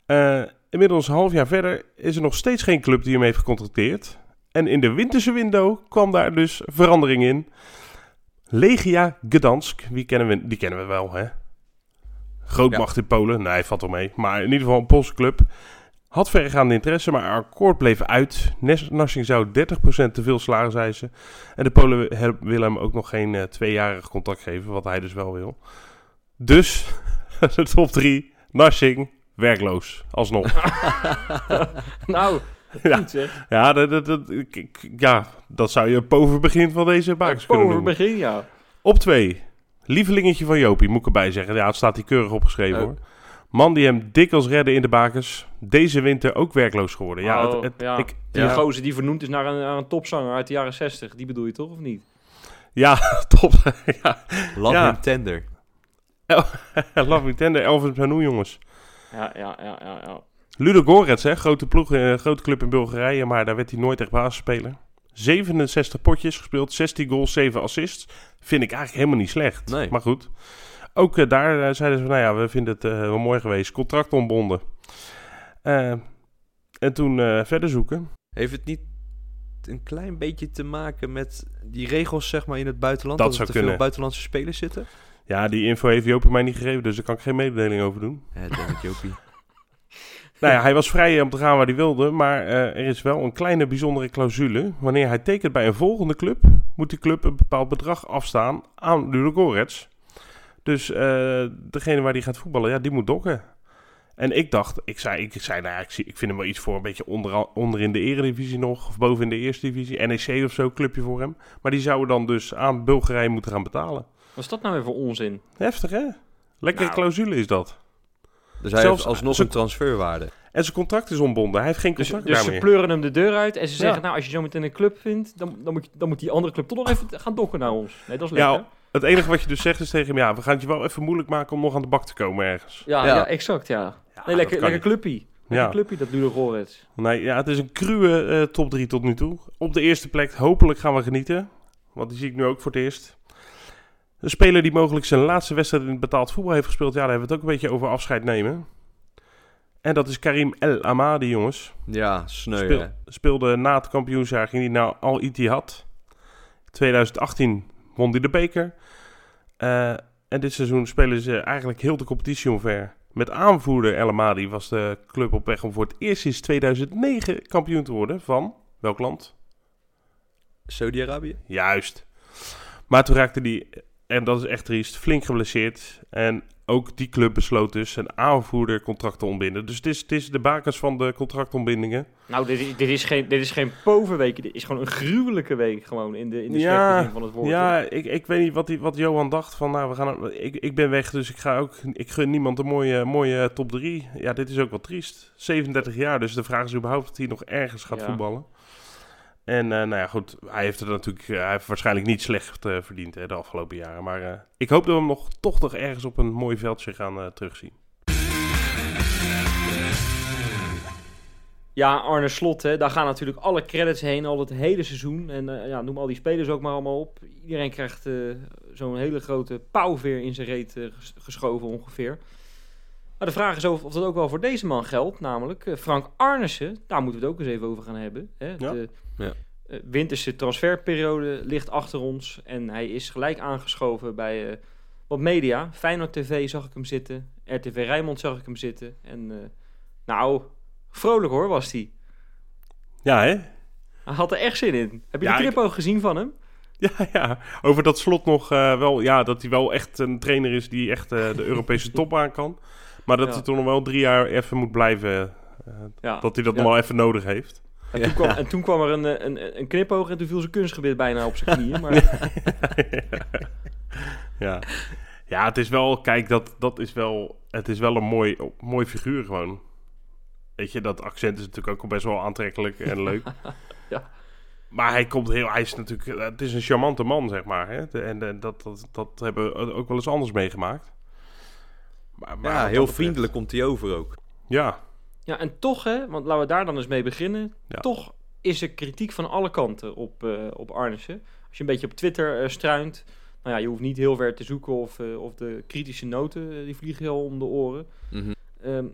Eh, inmiddels een half jaar verder is er nog steeds geen club die hem heeft gecontracteerd. En in de winterse window kwam daar dus verandering in. Legia Gdansk, wie kennen we, die kennen we wel hè. Grootmacht in Polen, nee valt wel mee. Maar in ieder geval een Poolse club. Had verregaande interesse, maar akkoord bleef uit. Narsing zou 30% te veel salaris eisen. En de Polen willen hem ook nog geen eh, tweejarig contract geven, wat hij dus wel wil. Dus, de top 3, Narsing, werkloos, alsnog. nou, Ja. goed zeg. ja, dat, dat, ja, dat zou je boven begin van deze bakens kunnen begin, ja. Op 2, lievelingetje van Jopie, moet ik erbij zeggen. Ja, het staat hier keurig opgeschreven Oh. hoor. Man die hem dikwijls redde in de bakens. Deze winter ook werkloos geworden. Ja, Oh, het, het- ja. Ik, Die ja, gozer die vernoemd is naar een, naar een topzanger uit de jaren 60. Die bedoel je toch, of niet? ja, top. ja. Love Ja. him tender. Love Me Tender, Elvis Manu, jongens. Ja, ja, ja, ja. ja. Ludo Gorets, hè, grote ploeg, eh, grote club in Bulgarije, maar daar werd hij nooit echt basisspeler. 67 potjes gespeeld, 16 goals, 7 assists. Vind ik eigenlijk helemaal niet slecht. Nee. Maar goed. Ook eh, daar eh, zeiden ze van, nou ja, we vinden het eh, wel mooi geweest. Contract ontbonden. En toen verder zoeken. Heeft het niet een klein beetje te maken met die regels zeg maar in het buitenland? Dat er te kunnen. veel buitenlandse spelers zitten? Ja, die info heeft Jopie mij niet gegeven, dus daar kan ik geen mededeling over doen. Ja, Jopie. Nou ja, hij was vrij om te gaan waar hij wilde, maar eh, er is wel een kleine bijzondere clausule. Wanneer hij tekent bij een volgende club, moet die club een bepaald bedrag afstaan aan Ludogorets. Dus eh, degene waar hij gaat voetballen, ja, die moet dokken. En ik dacht, ik zei, ik zei nou ja, ik, zie, ik vind hem wel iets voor een beetje onder, onder in de eredivisie nog, of boven in de eerste divisie, NEC of zo, clubje voor hem. Maar die zouden dan dus aan Bulgarije moeten gaan betalen. Wat is dat nou weer voor onzin? Heftig hè? Lekkere Nou. clausule is dat. Dus hij Zelfs- heeft alsnog een transferwaarde. En zijn contract is ontbonden. Hij heeft geen Dus, contract dus ze daarmee. pleuren hem de deur uit en ze Ja. zeggen, nou, als je zo meteen een club vindt, dan, dan, moet, je- dan moet die andere club toch nog even gaan dokken naar ons. Nee, dat is Ja, lekker. Het enige wat je dus zegt is tegen hem, ja, we gaan het je wel even moeilijk maken om nog aan de bak te komen ergens. Ja, ja. Ja. exact, ja. Ja, Nee, lekker, lekker clubpie. Lekker Ja. clubpie, dat Ludo Gorets. Nee, ja, het is een cruwe eh, top 3 tot nu toe. Op de eerste plek, hopelijk gaan we genieten. Want die zie ik nu ook voor het eerst. Een speler die mogelijk zijn laatste wedstrijd in het betaald voetbal heeft gespeeld. Ja, daar hebben we het ook een beetje over afscheid nemen. En dat is Karim El Amadi, jongens. Ja, sneu Speel- hè. speelde na het kampioensjaar, ging hij naar Al Ittihad. 2018 won hij de beker. Eh, en dit seizoen spelen ze eigenlijk heel de competitie omver. Met aanvoerder El Amadi was de club op weg om voor het eerst sinds 2009 kampioen te worden van welk land? Saudi-Arabië? Juist. Maar toen raakte hij, en dat is echt triest, flink geblesseerd. En ook die club besloot dus zijn aanvoerdercontract te ontbinden. Dus het is, het is de bakens van de contractontbindingen. Nou, dit, is- dit, is geen, dit is geen poverweek. Dit is gewoon een gruwelijke week gewoon in de, in de Ja, van het woord. Ja, ik, ik weet niet wat, die, wat Johan dacht van, nou, we gaan, ik, ik ben weg, dus ik ga ook, ik gun niemand een mooie, mooie top 3. Ja, dit is ook wat triest. 37 jaar, dus de vraag is überhaupt of hij nog ergens gaat Ja. voetballen. En eh, nou ja, goed, hij heeft het natuurlijk, eh, hij heeft waarschijnlijk niet slecht eh, verdiend hè, de afgelopen jaren. Maar ik hoop dat we hem nog, toch nog ergens op een mooi veldje gaan terugzien. Ja, Arne Slot, hè, daar gaan natuurlijk alle credits heen, al het hele seizoen. En ja, noem al die spelers ook maar allemaal op. Iedereen krijgt zo'n hele grote pauwveer in zijn reet ges- geschoven ongeveer. Maar de vraag is of, of dat ook wel voor deze man geldt, namelijk eh, Frank Arnissen. Daar moeten we het ook eens even over gaan hebben. Hè. Ja. De Ja. eh, winterse transferperiode ligt achter ons en hij is gelijk aangeschoven bij eh, wat media. Feyenoord TV zag ik hem zitten, RTV Rijnmond zag ik hem zitten. En eh, nou, vrolijk hoor was hij. Ja, hè? Hij had er echt zin in. Heb je Ja, de ik- knipoog gezien van hem? Ja, ja. Over dat slot nog eh, wel, ja, dat hij wel echt een trainer is die echt eh, de Europese top aan kan. Maar dat Ja. hij toch nog wel drie jaar even moet blijven. eh, Ja. Dat hij dat Ja. nog wel even nodig heeft. En, toen kwam, en toen kwam er een, eh, een, een knipoog en toen viel zijn kunstgebied bijna op zijn knieën. Maar ja. ja, het is wel, kijk, dat, dat is wel, het is wel een mooi, mooi figuur gewoon. Weet je, dat accent is natuurlijk ook best wel aantrekkelijk en leuk. Ja. Maar hij komt heel, hij is natuurlijk, het is een charmante man, zeg maar. Hè? En eh, dat, dat, dat hebben we ook wel eens anders meegemaakt. Maar, maar Ja, heel betreft- vriendelijk komt hij over ook. Ja, ja, en toch hè, want laten we daar dan eens mee beginnen. Ja. Toch is er kritiek van alle kanten op, eh op Arnissen. Als je een beetje op Twitter eh, struint. Nou ja, je hoeft niet heel ver te zoeken of, eh, of de kritische noten, die vliegen je al om de oren. Mhm. Ehm,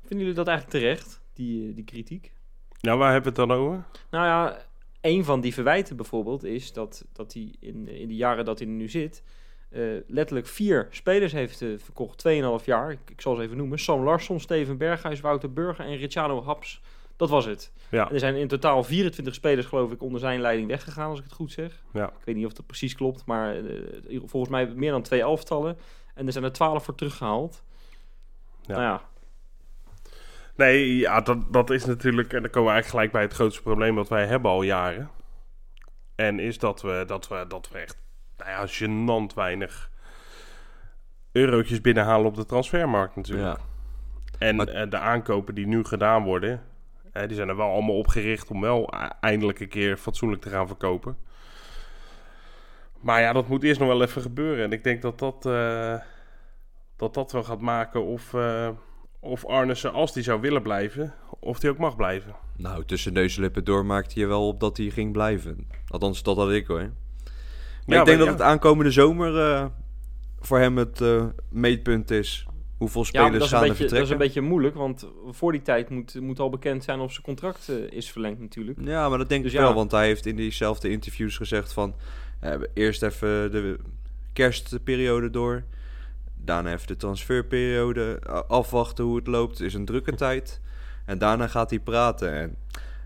vinden jullie dat eigenlijk terecht, die, die kritiek? nou waar hebben we het dan over? Nou ja, een van die verwijten bijvoorbeeld is dat, dat hij in, in de jaren dat hij er nu zit, eh, letterlijk vier spelers heeft eh, verkocht, 2,5 jaar. Ik, ik zal ze even noemen. Sam Larsson, Steven Berghuis, Wouter Burger en Ricciano Haps. Dat was het. Ja, En er zijn in totaal 24 spelers, geloof ik, onder zijn leiding weggegaan, als ik het goed zeg. ja. Ik weet niet of dat precies klopt, maar eh, volgens mij meer dan twee elftallen. En er zijn er 12 voor teruggehaald. Ja. Nou ja, Nee, ja, dat, dat is natuurlijk, en dan komen we eigenlijk gelijk bij het grootste probleem dat wij hebben al jaren. En is dat we, dat we, dat we echt, nou ja, gênant weinig eurotjes binnenhalen op de transfermarkt natuurlijk. Ja. En Maar- eh, de aankopen die nu gedaan worden, die zijn er wel allemaal op gericht om wel e- eindelijk een keer fatsoenlijk te gaan verkopen. Maar ja, dat moet eerst nog wel even gebeuren. En ik denk dat dat, eh, dat, dat wel gaat maken of, eh, of Arnissen, als die zou willen blijven, of die ook mag blijven. Nou, tussen neus en lippen door maakte je wel op dat hij ging blijven. Althans, dat had ik hoor. Maar Ja, ik denk maar dat het aankomende zomer eh, voor hem het eh, meetpunt is. Hoeveel spelers dat is, een gaan er beetje, dat is een vertrekken? beetje moeilijk, want voor die tijd moet, moet al bekend zijn of zijn contract eh, is verlengd natuurlijk. Ja, maar dat denk Dus ik wel, ja. want hij heeft in diezelfde interviews gezegd van... eerst even de kerstperiode door. Daarna even de transferperiode. Afwachten hoe het loopt. Het is een drukke tijd. En daarna gaat hij praten. En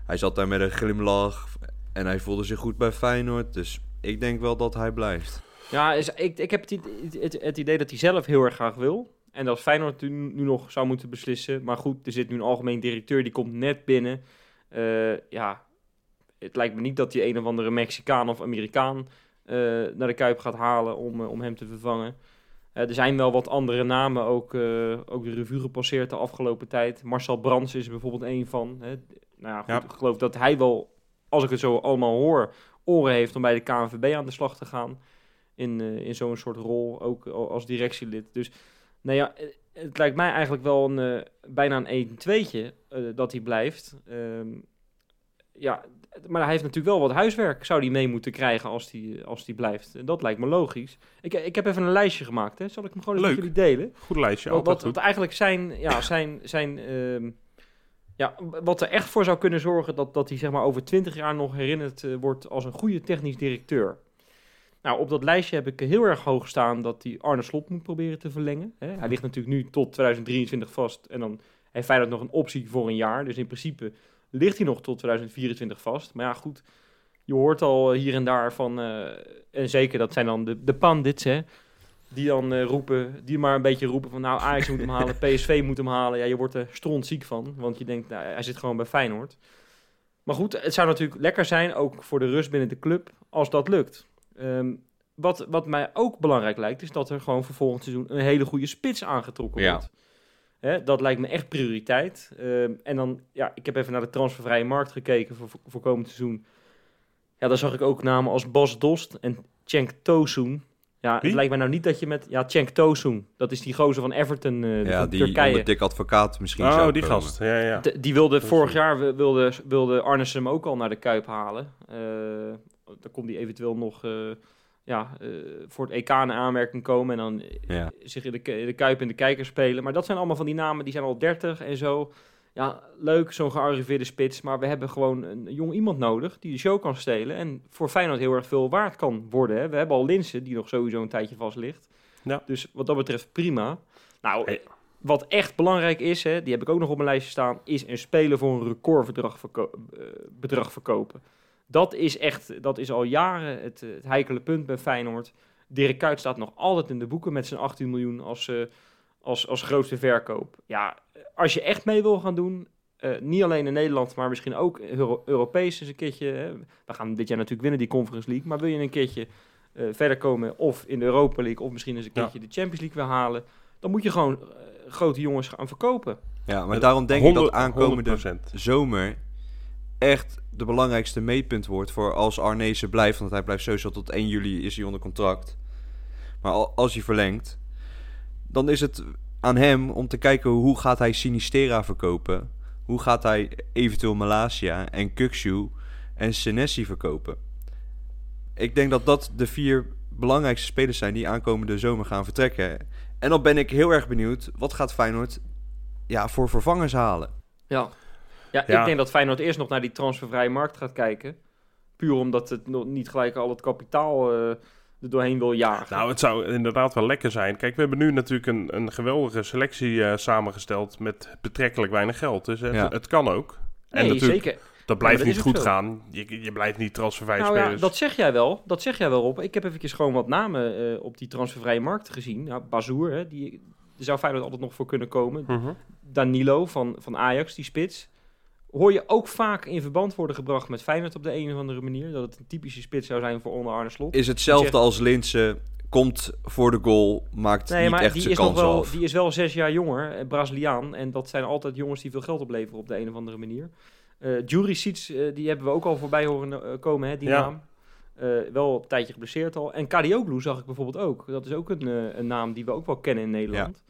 hij zat daar met een glimlach. En hij voelde zich goed bij Feyenoord. Dus ik denk wel dat hij blijft. Ja, is, ik, ik heb het, i- het, het idee dat hij zelf heel erg graag wil. En dat Feyenoord nu, nu nog zou moeten beslissen. Maar goed, er zit nu een algemeen directeur, die komt net binnen. Eh, ja, het lijkt me niet dat die een of andere Mexicaan of Amerikaan eh, naar de Kuip gaat halen om, eh, om hem te vervangen. Er zijn wel wat andere namen ook, eh, ook de revue gepasseerd de afgelopen tijd. Marcel Brands is er bijvoorbeeld een van. Hè. Nou ja, goed, Ja. ik geloof dat hij wel, als ik het zo allemaal hoor, oren heeft om bij de KNVB aan de slag te gaan. In, eh, in zo'n soort rol, ook al- als directielid. Dus nou ja, eh, het lijkt mij eigenlijk wel een, eh, bijna een 1-2'tje eh, dat hij blijft. Ehm, ja, maar hij heeft natuurlijk wel wat huiswerk, zou hij mee moeten krijgen als hij als die blijft. En dat lijkt me logisch. Ik, ik heb even een lijstje gemaakt, hè. zal ik hem gewoon Leuk. met jullie delen? Goed lijstje, Wat, altijd wat, goed. wat eigenlijk zijn, ja, zijn, zijn ehm, ja, wat er echt voor zou kunnen zorgen dat, dat hij zeg maar, over 20 jaar nog herinnerd eh, wordt als een goede technisch directeur. Nou, op dat lijstje heb ik heel erg hoog staan dat hij Arne Slot moet proberen te verlengen. Hè. Hij ligt natuurlijk nu tot 2023 vast en dan heeft Feyenoord nog een optie voor een jaar. Dus in principe ligt hij nog tot 2024 vast. Maar ja, goed, je hoort al hier en daar van, eh, en zeker dat zijn dan de, de pandits, hè, die dan eh, roepen, die maar een beetje roepen van nou Ajax moet hem halen, PSV moet hem halen. Ja, je wordt er strontziek van, want je denkt, nou, hij zit gewoon bij Feyenoord. Maar goed, het zou natuurlijk lekker zijn, ook voor de rust binnen de club, als dat lukt. Ehm, wat, wat mij ook belangrijk lijkt, is dat er gewoon voor volgend seizoen een hele goede spits aangetrokken Ja. wordt. Hè, dat lijkt me echt prioriteit. Ehm, en dan, ja, ik heb even naar de transfervrije markt gekeken voor, voor, voor komend seizoen. Ja, daar zag ik ook namen als Bas Dost en Cenk Tosun. Ja, Wie? het lijkt mij nou niet dat je met... Ja, Cenk Tosun. Dat is die gozer van Everton, eh, ja, van die Turkije. dik advocaat misschien Oh, zou die komen. gast. Ja, ja. De- die wilde vorig jaar wi- wilde, wilde Arnes hem ook al naar de Kuip halen. Eh dan kon hij eventueel nog eh, ja, eh, voor het EK in aanmerking komen en dan Ja. zich in de, ke- de Kuip in de kijker spelen. Maar dat zijn allemaal van die namen, die zijn al 30 en zo. Ja, leuk, zo'n gearriveerde spits. Maar we hebben gewoon een jong iemand nodig die de show kan stelen. En voor Feyenoord heel erg veel waard kan worden. Hè. We hebben al Linsen, die nog sowieso een tijdje vast ligt. Ja. Dus wat dat betreft prima. Nou, Hey. wat echt belangrijk is, hè, die heb ik ook nog op mijn lijstje staan, is een speler voor een recordbedrag verko eh, bedrag verkopen. Dat is echt, dat is al jaren het, het heikele punt bij Feyenoord. Dirk Kuyt staat nog altijd in de boeken met zijn 18 miljoen als, eh, als, als grootste verkoop. Ja, als je echt mee wil gaan doen, eh, niet alleen in Nederland, maar misschien ook Euro Europees eens een keertje. Hè. We gaan dit jaar natuurlijk winnen, die Conference League. Maar wil je een keertje eh, verder komen, of in de Europa League, of misschien eens een Ja. keertje de Champions League weer halen, dan moet je gewoon eh, grote jongens gaan verkopen. Ja, maar daarom denk ik dat 100 aankomende 100%. zomer echt de belangrijkste meetpunt wordt voor als Arnezen blijft. Want hij blijft sowieso tot 1 juli is hij onder contract. Maar al- als hij verlengt, dan is het aan hem om te kijken hoe gaat hij Sinistera verkopen. Hoe gaat hij eventueel Malasia en Kukshu en Senesi verkopen. Ik denk dat dat de vier belangrijkste spelers zijn die aankomende zomer gaan vertrekken. En dan ben ik heel erg benieuwd, wat gaat Feyenoord ja, voor vervangers halen? Ja. Ja, Ja. ik denk dat Feyenoord eerst nog naar die transfervrije markt gaat kijken. Puur omdat het nog niet gelijk al het kapitaal eh, er doorheen wil jagen. Nou, het zou inderdaad wel lekker zijn. Kijk, we hebben nu natuurlijk een, een geweldige selectie eh, samengesteld met betrekkelijk weinig geld. Dus het, Ja. het kan ook. En nee, natuurlijk, zeker. dat blijft dat niet goed gaan. Je, je blijft niet transfervrij Nou ja, dat zeg jij wel. Dat zeg jij wel op. Ik heb eventjes gewoon wat namen eh, op die transfervrije markt gezien. Ja, Bazoer, hè, die daar zou Feyenoord altijd nog voor kunnen komen. Mhm. Danilo van, van Ajax, die spits. Hoor je ook vaak in verband worden gebracht met Feyenoord op de een of andere manier. Dat het een typische spits zou zijn voor onder Arne Slot. Is hetzelfde zegt- als Linsen, komt voor de goal, maakt Nee, niet maar echt die zijn is, nog kans wel, af. die is wel zes jaar jonger, eh, Braziliaan. En dat zijn altijd jongens die veel geld opleveren op de een of andere manier. Eh Juricic, eh, die hebben we ook al voorbij horen komen, hè, die Ja. naam. Eh, wel een tijdje geblesseerd al. En Kadioglu zag ik bijvoorbeeld ook. Dat is ook een, een naam die we ook wel kennen in Nederland.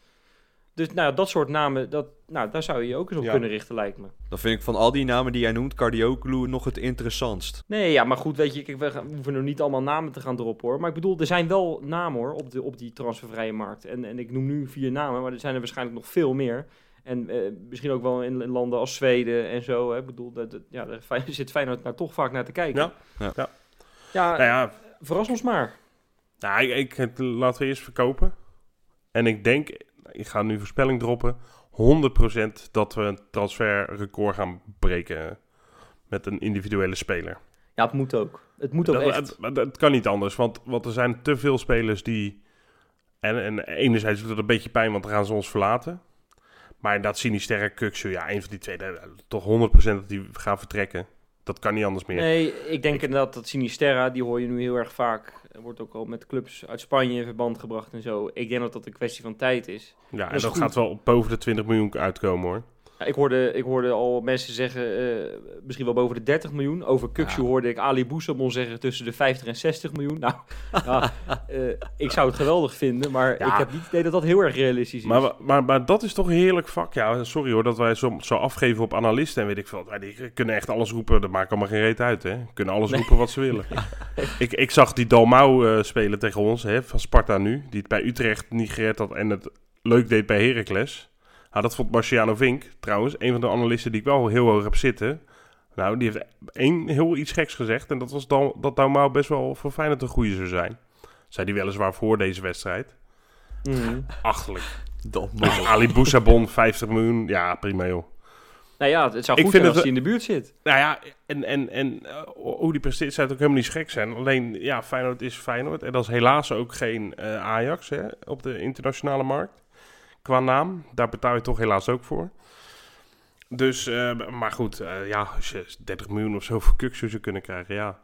Dus nou, dat soort namen, dat, nou, daar zou je je ook eens op Ja. kunnen richten, lijkt me. Dan vind ik van al die namen die jij noemt, Cardioculu nog het interessantst. Nee, ja, maar goed, weet je, kijk, we, gaan- we hoeven er niet allemaal namen te gaan droppen hoor. Maar ik bedoel, er zijn wel namen hoor, op, de, op die transfervrije markt. En, en ik noem nu vier namen, maar er zijn er waarschijnlijk nog veel meer. En eh, misschien ook wel in, in landen als Zweden en zo. Hè. Ik bedoel, dat, dat- ja, daar zit Feyenoord nou toch vaak naar te kijken. Ja, ja. ja. Ja, Nou ja, verras ons maar. nou, ik, ik, het- laten we eerst verkopen. En ik denk, ik ga nu voorspelling droppen, 100% dat we een transferrecord gaan breken met een individuele speler. Ja, het moet ook. Het moet ook Dat, echt. het, het- het kan niet anders, want, want er zijn te veel spelers die... En, en enerzijds doet het een beetje pijn, want dan gaan ze ons verlaten. Maar dat Sinisterre, Kuksu, ja, een van die twee, toch 100% dat die gaan vertrekken. Dat kan niet anders meer. Nee, ik denk inderdaad dat Sinisterra, die hoor je nu heel erg vaak. Er wordt ook al met clubs uit Spanje in verband gebracht en zo. Ik denk dat dat een kwestie van tijd is. ja, en dat gaat wel op boven de 20 miljoen uitkomen, hoor. Ja, ik, hoorde, ik hoorde al mensen zeggen, eh, misschien wel boven de 30 miljoen. Over Ja. hoorde ik Ali Boussamon zeggen tussen de 50 en 60 miljoen. Nou, ja, eh, ik zou het geweldig vinden, maar Ja. ik heb niet het idee dat dat heel erg realistisch is. Maar, maar, maar dat is toch een heerlijk vak. Ja, sorry hoor, dat wij zo, zo afgeven op analisten en weet ik veel. Die kunnen echt alles roepen, dat maakt allemaal geen reet uit, hè. Kunnen alles roepen wat ze willen. ik, ik zag die Dalmau eh, spelen tegen ons, hè, van Sparta nu. Die het bij Utrecht niet gered had en het leuk deed bij Heracles. Nou, dat vond Marciano Vink, trouwens, een van de analisten die ik wel heel hoog heb zitten. Nou, die heeft één heel iets geks gezegd. En dat was dan, dat Dalmau best wel voor Feyenoord een goede zou zijn. Zei die weliswaar voor deze wedstrijd. Mhm. Achterlijk. Dat Dus Ali Boussabon, 50 miljoen. Ja, prima joh. Nou ja, het zou Ik goed vind zijn als hij in de buurt zit. Nou ja, en, en, en eh, hoe die presteert zou het ook helemaal niet gek zijn. Alleen, ja, Feyenoord is Feyenoord. En dat is helaas ook geen eh, Ajax hè, op de internationale markt. Qua naam, daar betaal je toch helaas ook voor. Dus, eh, maar goed, eh, ja, als je 30 miljoen of zo voor Kuksu zou kunnen krijgen, ja.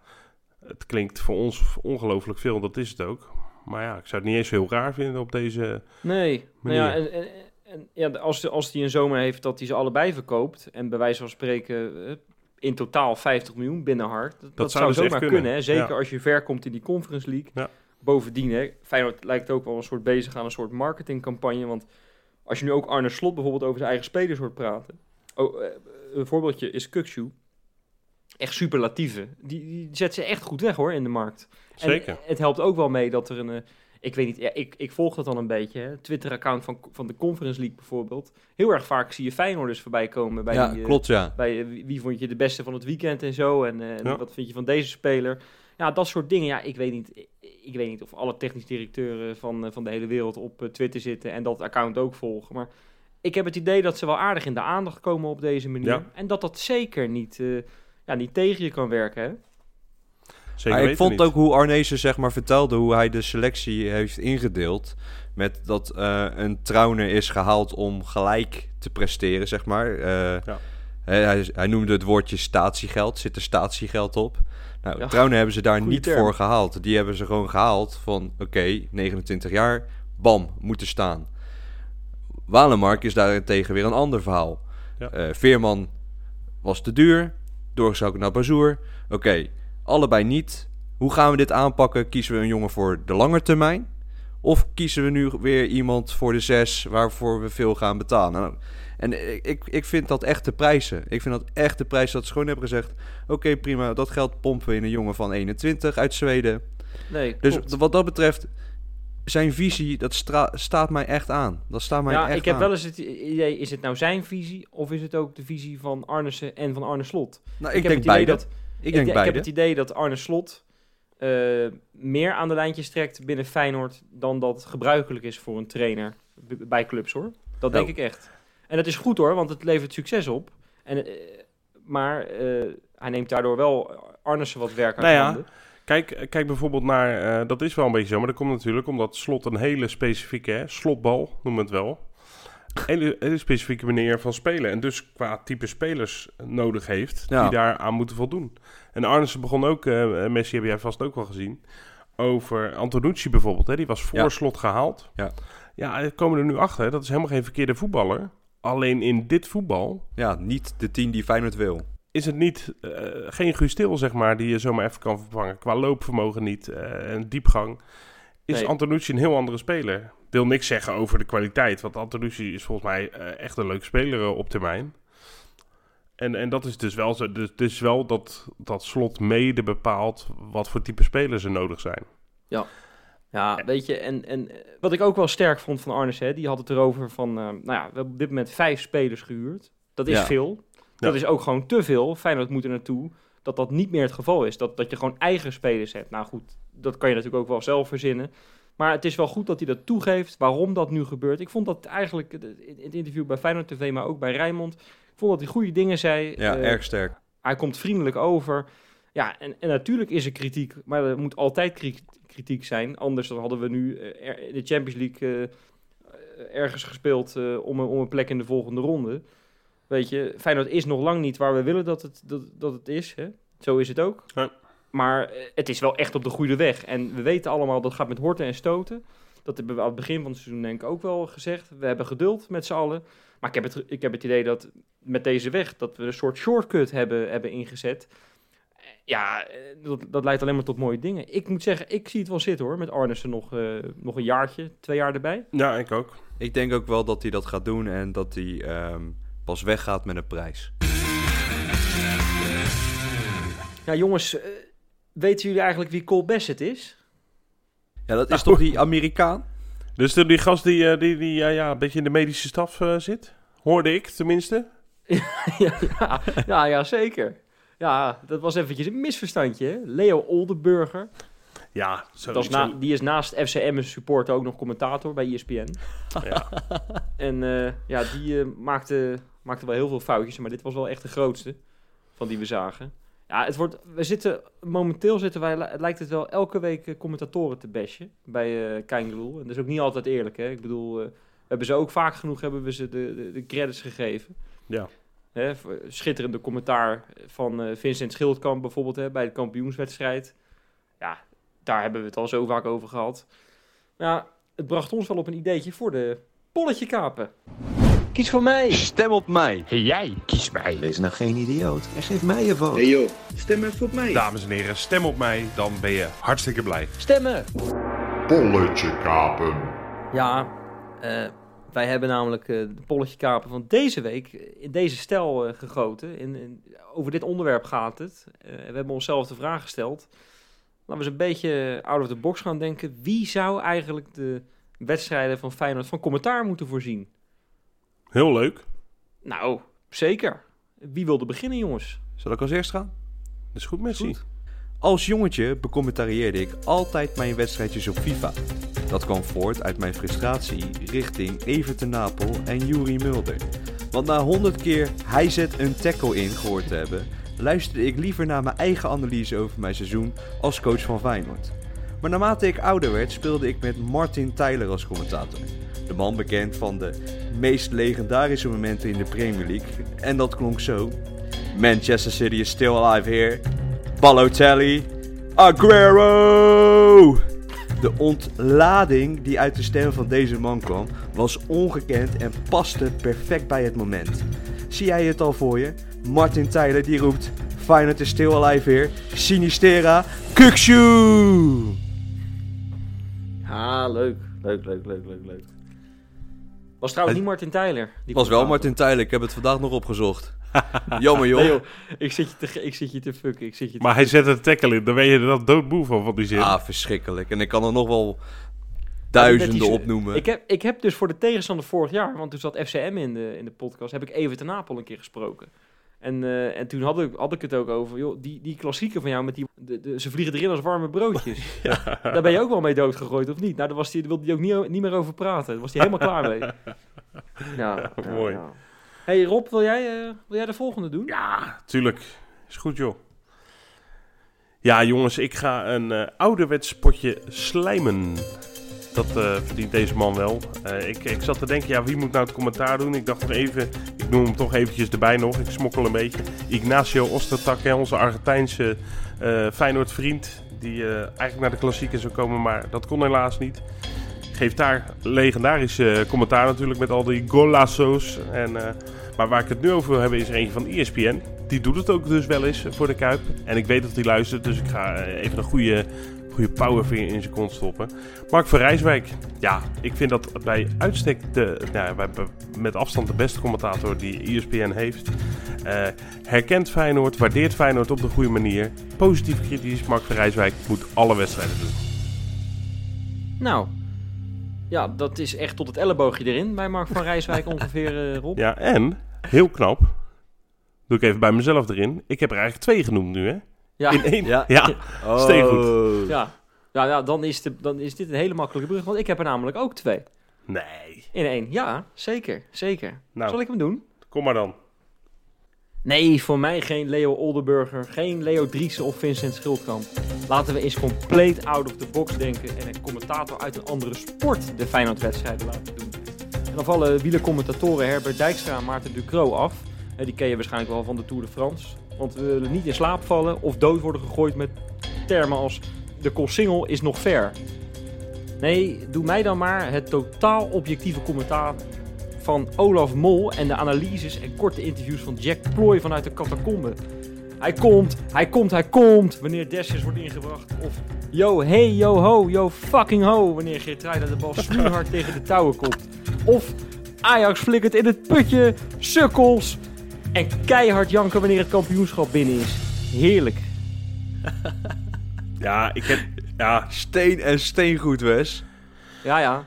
Het klinkt voor ons ongelooflijk veel, dat is het ook. Maar ja, ik zou het niet eens heel raar vinden op deze... Nee, nou ja, en, en, en ja, als, als hij een zomer heeft dat hij ze allebei verkoopt... en bij wijze van spreken eh, in totaal 50 miljoen binnenhart... Dat, dat, zou dus zomaar kunnen. kunnen, hè? zeker Ja. als je ver komt in die Conference League. Ja. Bovendien, hè, Feyenoord lijkt ook wel een soort bezig aan een soort marketingcampagne... want als je nu ook Arne Slot bijvoorbeeld over zijn eigen spelers hoort praten... Oh, eh, een voorbeeldje is Kukshu. Echt superlatieve. Die, die zet ze echt goed weg hoor in de markt. En Zeker. het helpt ook wel mee dat er een... eh, ik weet niet, ja, ik, ik volg dat dan een beetje. Twitter-account van, van de Conference League bijvoorbeeld. Heel erg vaak zie je Feyenoorders voorbij komen. Bij ja, die, eh, klopt ja. Bij wie, vond je de beste van het weekend en zo. En, en Ja. wat vind je van deze speler. Ja, dat soort dingen. Ja, ik weet niet, ik, weet niet of alle technisch directeuren van, eh, van de hele wereld op eh, Twitter zitten. En dat account ook volgen. Maar ik heb het idee dat ze wel aardig in de aandacht komen op deze manier. Ja. En dat dat zeker niet, eh, ja, niet tegen je kan werken. Hè? Zeker ik vond niet. ook hoe Arnezen zeg maar vertelde hoe hij de selectie heeft ingedeeld. Met dat eh, een Trauner is gehaald om gelijk te presteren, zeg maar. Eh, Ja. Hij, hij noemde het woordje statiegeld, zit er statiegeld op. Nou, Ja, hebben ze daar niet term. voor gehaald. Die hebben ze gewoon gehaald van, oké, 29 jaar, bam, moeten staan. Walemark is daarentegen weer een ander verhaal. Ja. Eh, Veerman was te duur, doorgezogen naar Bazoer. Oké, allebei niet. Hoe gaan we dit aanpakken? Kiezen we een jongen voor de lange termijn? Of kiezen we nu weer iemand voor de zes waarvoor we veel gaan betalen? Nou, en ik, ik, ik vind dat echt de prijzen. Ik vind dat echt de prijs dat ze gewoon hebben gezegd... Oké, prima, dat geld pompen we in een jongen van 21 uit Zweden. Nee, Dus klopt. wat dat betreft, zijn visie, dat staat mij echt aan. Dat staat mij ja, echt ik heb aan. wel eens het idee, is het nou zijn visie of is het ook de visie van Arnissen en van Arne Slot? Nou, ik, denk beide. Dat, ik denk ik, beide. heb het idee dat Arne Slot eh, meer aan de lijntjes trekt binnen Feyenoord dan dat gebruikelijk is voor een trainer bij clubs hoor. Dat denk Nou. ik echt. En dat is goed hoor, want het levert succes op. En, eh, maar eh, hij neemt daardoor wel Arnissen wat werk Nou ja, handen. Kijk, kijk bijvoorbeeld naar, eh, dat is wel een beetje zo, maar dat komt natuurlijk omdat Slot een hele specifieke, hè, slotbal noemen we het wel, hele, hele specifieke manier van spelen. En dus qua type spelers nodig heeft Ja. die daar aan moeten voldoen. En Arnissen begon ook, eh, Messi heb jij vast ook wel gezien, over Antonucci bijvoorbeeld. Hè, die was voor Ja. Slot gehaald. Ja. Ja, komen er nu achter. hè, Dat is helemaal geen verkeerde voetballer. Alleen in dit voetbal Ja, niet de tien die Feyenoord wil. is het niet, eh, geen Guus Til, zeg maar, die je zomaar even kan vervangen. Qua loopvermogen niet, eh, en diepgang. Is Nee. Antonucci een heel andere speler. wil niks zeggen over de kwaliteit. Want Antonucci is volgens mij eh, echt een leuk speler op termijn. En, en dat is dus wel zo. Dus, dus wel dat, dat slot mede bepaalt wat voor type spelers er nodig zijn. Ja, weet je, en, en eh, wat ik ook wel sterk vond van Arnes, hè, die had het erover van, eh, nou ja, we hebben op dit moment vijf spelers gehuurd. Dat is Ja. veel. Dat Ja. is ook gewoon te veel. Feyenoord moet er naartoe dat dat niet meer het geval is. Dat, dat je gewoon eigen spelers hebt. Nou goed, dat kan je natuurlijk ook wel zelf verzinnen. Maar het is wel goed dat hij dat toegeeft, waarom dat nu gebeurt. Ik vond dat eigenlijk in het interview bij Feyenoord TV, maar ook bij Rijnmond, ik vond dat hij goede dingen zei. Ja, Eh, erg sterk. hij komt vriendelijk over. Ja, en, en natuurlijk is er kritiek, maar er moet altijd kri- kritiek zijn. Anders dan hadden we nu eh, er- de Champions League eh, ergens gespeeld eh, om, een, om een plek in de volgende ronde. Weet je, Feyenoord is nog lang niet waar we willen dat het, dat, dat het is. Hè? Zo is het ook. Ja. Maar eh, het is wel echt op de goede weg. En we weten allemaal dat gaat met horten en stoten. Dat hebben we aan het begin van het seizoen denk ik ook wel gezegd. We hebben geduld met z'n allen. Maar ik heb, het, ik heb het idee dat met deze weg, dat we een soort shortcut hebben, hebben ingezet. Ja, eh, dat, dat leidt alleen maar tot mooie dingen. Ik moet zeggen, ik zie het wel zitten hoor. Met Arnissen nog, eh, nog een jaartje, twee jaar erbij. Ja, ik ook. Ik denk ook wel dat hij dat gaat doen en dat hij ehm, pas weggaat met een prijs. Ja, jongens, eh, weten jullie eigenlijk wie Cole Bassett is? Ja, dat is toch die Amerikaan? Dus die gast die, die, die ja, ja, een beetje in de medische staf eh, zit. Hoorde ik tenminste. ja, ja, ja, ja, zeker. Ja, dat was eventjes een misverstandje. Hè? Leo Oldenburger. Ja, zo, Dat is zo- na, die is naast FCM supporter ook nog commentator bij ESPN. ja. En eh, ja, die eh, maakte, maakte wel heel veel foutjes, maar dit was wel echt de grootste van die we zagen. Ja, het wordt, we zitten, momenteel zitten wij, het lijkt het wel elke week eh, commentatoren te bashen bij eh Keingloel. En dat is ook niet altijd eerlijk, hè. Ik bedoel, we hebben ze ook vaak genoeg, hebben we ze de, de, de credits gegeven. Ja. Hè, schitterende commentaar van eh, Vincent Schildkamp bijvoorbeeld, hè, bij de kampioenswedstrijd. Ja, daar hebben we het al zo vaak over gehad. Maar ja, het bracht ons wel op een ideetje voor de polletje kapen. Kies voor mij. Stem op mij. Hey, jij, kies mij. Wees nou geen idioot en geef mij je vote. Hey joh, stem even op mij. Dames en heren, stem op mij, dan ben je hartstikke blij. Stemmen. Polletje kapen. Ja, eh, wij hebben namelijk eh, de polletje kapen van deze week in deze stijl eh, gegoten. In, in- over dit onderwerp gaat het. Eh, we hebben onszelf de vraag gesteld. Laten we eens een beetje out of the box gaan denken. Wie zou eigenlijk de wedstrijden van Feyenoord van commentaar moeten voorzien? Heel leuk. Nou, zeker. Wie wilde beginnen, jongens? Zal ik als eerst gaan? Dat is goed, Messi. Goed. Als jongetje becommentarieerde ik altijd mijn wedstrijdjes op FIFA. Dat kwam voort uit mijn frustratie richting Evert de Napel en Juri Mulder. Want na 100 keer hij zet een tackle in gehoord te hebben, luisterde ik liever naar mijn eigen analyse over mijn seizoen als coach van Feyenoord. Maar naarmate ik ouder werd, speelde ik met Martin Tyler als commentator. De man bekend van de meest legendarische momenten in de Premier League. En dat klonk zo. Manchester City is still alive here. Balotelli. Aguero! De ontlading die uit de stem van deze man kwam was ongekend en paste perfect bij het moment. Zie jij het al voor je? Martin Tyler die roept Feyenoord is still alive here. Sinistera. Kukshoe! Ah, leuk. Leuk, leuk, leuk, leuk, leuk. Was trouwens niet Martin Tyler. Die Was wel. Martin Tyler, ik heb het vandaag nog opgezocht. Jammer joh. Nee, joh. Ik zit je te, ik zit je te fucken. Ik zit je te Maar hij zet een tackle in, dan ben je er dan doodmoe van, van die zin. Ah, verschrikkelijk. En ik kan er nog wel Net duizenden opnoemen. Ik heb, ik heb dus voor de tegenstander vorig jaar, want toen zat FCM in de, in de podcast, heb ik even ten Napel een keer gesproken. En, eh, en toen had ik, had ik het ook over, joh, die, die klassieker van jou met die, de, de- ze vliegen erin als warme broodjes. Daar ben je ook wel mee doodgegooid, of niet? Nou, daar, was die, daar wilde hij ook niet, niet meer over praten. Daar was hij helemaal klaar mee. Ja, ja, Mooi. ja. Hey Rob, wil jij, eh, wil jij de volgende doen? Ja, tuurlijk. Is goed, joh. Ja, jongens, ik ga een eh ouderwets potje slijmen. Dat eh, verdient deze man wel. Ik, ik zat te denken, ja, wie moet nou het commentaar doen? Ik dacht nog even, ik noem hem toch eventjes erbij nog. Ik smokkel een beetje. Ignacio Ostertak, onze Argentijnse eh Feyenoord vriend. Die eigenlijk naar de klassieker zou komen, maar dat kon helaas niet. Geeft daar legendarische commentaar natuurlijk met al die golazzo's. En, eh, maar waar ik het nu over wil hebben is er eentje van ESPN. Die doet het ook dus wel eens voor de Kuip. En ik weet dat hij luistert, dus ik ga eh, even een goede, goede powervinger in zijn kont stoppen. Mark van Rijswijk. Ja, ik vind dat bij uitstek de, nou, met afstand de beste commentator die ESPN heeft. Eh, herkent Feyenoord, waardeert Feyenoord op de goede manier. Positief kritisch, Mark van Rijswijk moet alle wedstrijden doen. Nou, ja, dat is echt tot het elleboogje erin bij Mark van Rijswijk ongeveer, eh, Rob. Ja, en, heel knap, doe ik even bij mezelf erin. Ik heb er eigenlijk twee genoemd nu, hè? Ja, In één. Ja. Ja, Oh. steengoed. ja. Ja, ja dan, is de, dan is dit een hele makkelijke brug, want ik heb er namelijk ook twee. Nee. In één. Ja, zeker, zeker. Nou. Zal ik hem doen? Kom maar dan. Nee, voor mij geen Leo Oldenburger, geen Leo Driessen of Vincent Schildkamp. Laten we eens compleet out of the box denken en een commentator uit een andere sport de Feyenoord-wedstrijden laten doen. En dan vallen wielercommentatoren Herbert Dijkstra en Maarten Ducro af. Eh, Die ken je waarschijnlijk wel van de Tour de France. Want we willen niet in slaap vallen of dood worden gegooid met termen als de Koolsingel is nog ver. Nee, doe mij dan maar het totaal objectieve commentaar van Olaf Mol en de analyses en korte interviews van Jack Ploy vanuit de catacombe. Hij komt, hij komt, hij komt wanneer Dessers wordt ingebracht. Of yo, hey, yo, ho, yo, fucking ho wanneer Geertruida de bal snoeihard tegen de touwen komt. Of Ajax flikkert in het putje, sukkels. En keihard janken wanneer het kampioenschap binnen is. Heerlijk. Ja, ik heb... Ja, Steen en steengoed, Wes. Ja, ja.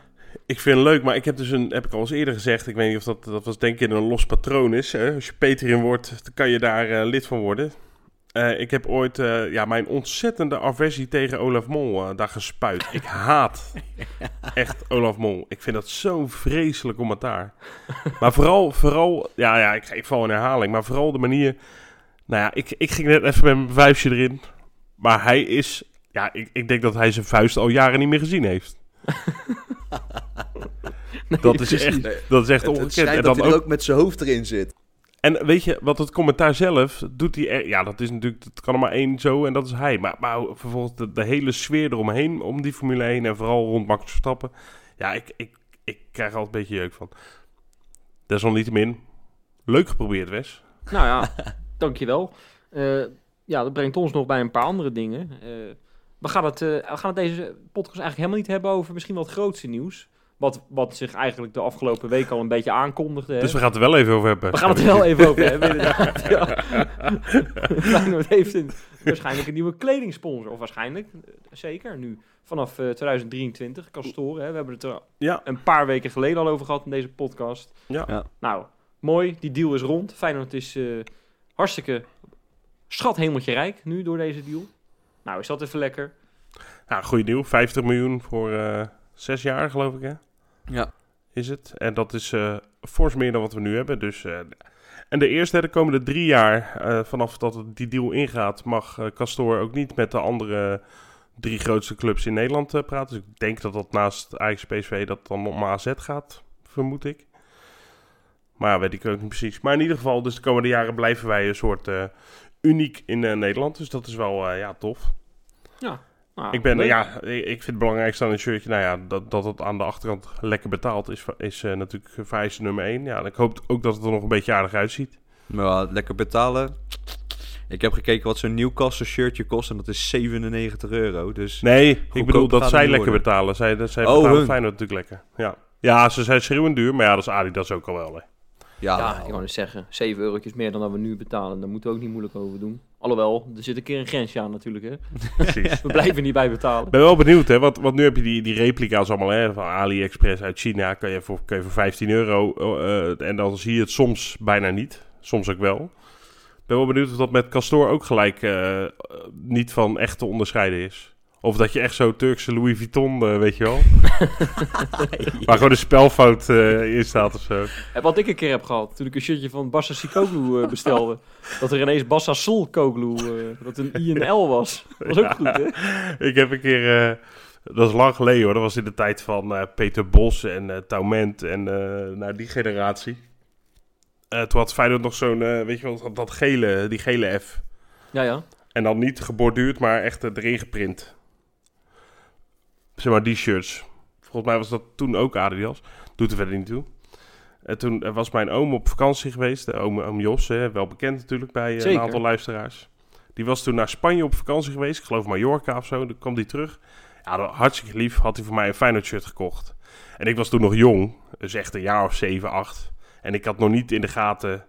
Ik vind het leuk, maar ik heb dus een, heb ik al eens eerder gezegd, ik weet niet of dat, dat was denk ik een los patroon is. Hè? Als je Patreon wordt, dan kan je daar eh, lid van worden. Eh, ik heb ooit eh, ja, mijn ontzettende aversie tegen Olaf Mol daar gespuit. Ik haat echt Olaf Mol. Ik vind dat zo'n vreselijk commentaar. Maar vooral, vooral ja, ja ik, ik val in herhaling, maar vooral de manier... Nou ja, ik, ik ging net even met mijn vuistje erin. Maar hij is... Ja, ik, ik denk dat hij zijn vuist al jaren niet meer gezien heeft. Dat is echt, dat is echt Het, ongekend. En, dat dan hij ook, er ook met zijn hoofd erin zit. en weet je, wat het commentaar zelf doet hij... er- Ja, dat is natuurlijk... Dat kan er maar één zo en dat is hij. Maar, maar vervolgens de, de hele sfeer eromheen, om die Formule 1 en vooral rond Max Verstappen. Ja, ik, ik, ik krijg er altijd een beetje jeuk van. Desalniettemin, leuk geprobeerd, Wes. Nou ja, dankjewel. Eh ja, dat brengt ons nog bij een paar andere dingen. Eh, we, gaan het, eh, we gaan het deze podcast eigenlijk helemaal niet hebben over misschien wel het grootste nieuws. Wat, wat zich eigenlijk de afgelopen week al een beetje aankondigde. hè. Dus we gaan het er wel even over hebben. We gaan het er wel even over hebben, inderdaad. Ja. Feyenoord heeft een, waarschijnlijk een nieuwe kledingsponsor. Of waarschijnlijk, eh, zeker, nu. Vanaf eh, 2023, Castoren. Hè. We hebben het er Ja. een paar weken geleden al over gehad in deze podcast. Ja. Ja. Nou, mooi. Die deal is rond. Feyenoord is eh, hartstikke schat hemeltje rijk nu door deze deal. Nou, is dat even lekker. Ja, goede deal. 50 miljoen voor eh, zes jaar, geloof ik, hè? Ja. Is het. En dat is eh fors meer dan wat we nu hebben. Dus, eh, en de eerste, de komende drie jaar, eh, vanaf dat het- die deal ingaat, mag eh Castor ook niet met de andere drie grootste clubs in Nederland eh, praten. Dus ik denk dat dat naast Ajax PSV dat dan om AZ gaat, vermoed ik. Maar ja, weet ik ook niet precies. Maar in ieder geval, dus de komende jaren blijven wij een soort eh, uniek in Nederland. Dus dat is wel eh, ja, tof. Nou, Ik ben, leuk. ja, ik vind het belangrijkste aan een shirtje, nou ja, dat, dat het aan de achterkant lekker betaald is, is eh, natuurlijk vereiste nummer 1. Ja, ik hoop ook dat het er nog een beetje aardig uitziet. Maar lekker betalen. Ik heb gekeken wat zo'n Newcastle shirtje kost en dat is 97 euro. Dus Nee, ik bedoel dat zij lekker worden. betalen. Zij, dat- zij Oh, betalen hun. Feyenoord natuurlijk lekker. Ja. ja, ze zijn schreeuwend duur, maar ja, dat is Adidas ook al wel. Hè. ja, Ja, ik wou dus zeggen, 7 eurotjes meer dan dat we nu betalen. Daar moeten we ook niet moeilijk over doen. Alhoewel, er zit een keer een grensje aan natuurlijk. Hè. Precies. We blijven niet bij betalen. Ik ben wel benieuwd, hè, want, want nu heb je die, die replica's allemaal, hè, van AliExpress uit China, kan je voor, kan je voor 15 euro, eh, en dan zie je het soms bijna niet, soms ook wel. Ik ben wel benieuwd of dat met Castor ook gelijk eh, niet van echt te onderscheiden is. Of dat je echt zo Turkse Louis Vuitton, eh, weet je wel, waar gewoon een spelfout eh, in staat of zo. En wat ik een keer heb gehad, toen ik een shirtje van Bassa Sikoglu eh, bestelde. dat er ineens Bassa Sol Koglu, eh, dat een I en L was. Dat was ook goed, hè? Ik heb een keer, dat is lang geleden hoor, dat was in de tijd van Peter Bos en Taument en nou, die generatie. Toen had Feyenoord nog zo'n, weet je wel, dat- gele, die gele F. Ja, ja. En dan niet geborduurd, maar echt erin geprint. Zeg maar die shirts. Volgens mij was dat toen ook Adidas. Doet er verder niet toe. En toen eh, was mijn oom op vakantie geweest. De oom, oom Jos, hè, wel bekend natuurlijk bij eh, een aantal luisteraars. Die was toen naar Spanje op vakantie geweest. Ik geloof Mallorca of zo. Dan kwam die terug. Ja, hartstikke lief. Had hij voor mij een Feyenoord shirt gekocht. En ik was toen nog jong. Dus echt een jaar of 7, 8. En ik had nog niet in de gaten...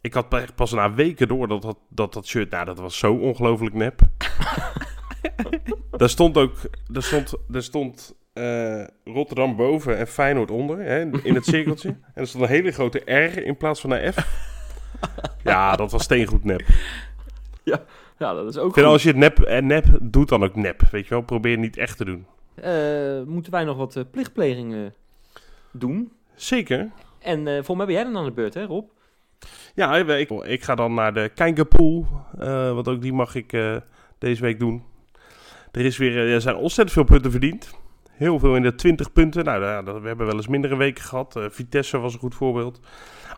Ik had pa- pas na weken door dat dat, dat, dat shirt... Nou, dat was zo ongelooflijk nep. daar stond ook... Daar stond, daar stond eh, Rotterdam boven en Feyenoord onder. Hè, in het cirkeltje. en er stond een hele grote R in plaats van een F. Ja, dat was steengoed nep. Ja, dat is ook Ik vind als je het nep, en nep doet, dan ook nep. Weet je wel, probeer het niet echt te doen. Eh, moeten wij nog wat eh, plichtplegingen doen? Zeker. En eh volgens mij ben jij dan aan de beurt, hè Rob? Ja, ik, ik ga dan naar de Kijkerpool. eh want ook die mag ik eh, deze week doen. Er, is weer, eh, er zijn ontzettend veel punten verdiend. Heel veel in de 20 punten. Nou, we hebben wel eens mindere weken gehad. Eh, Vitesse was een goed voorbeeld.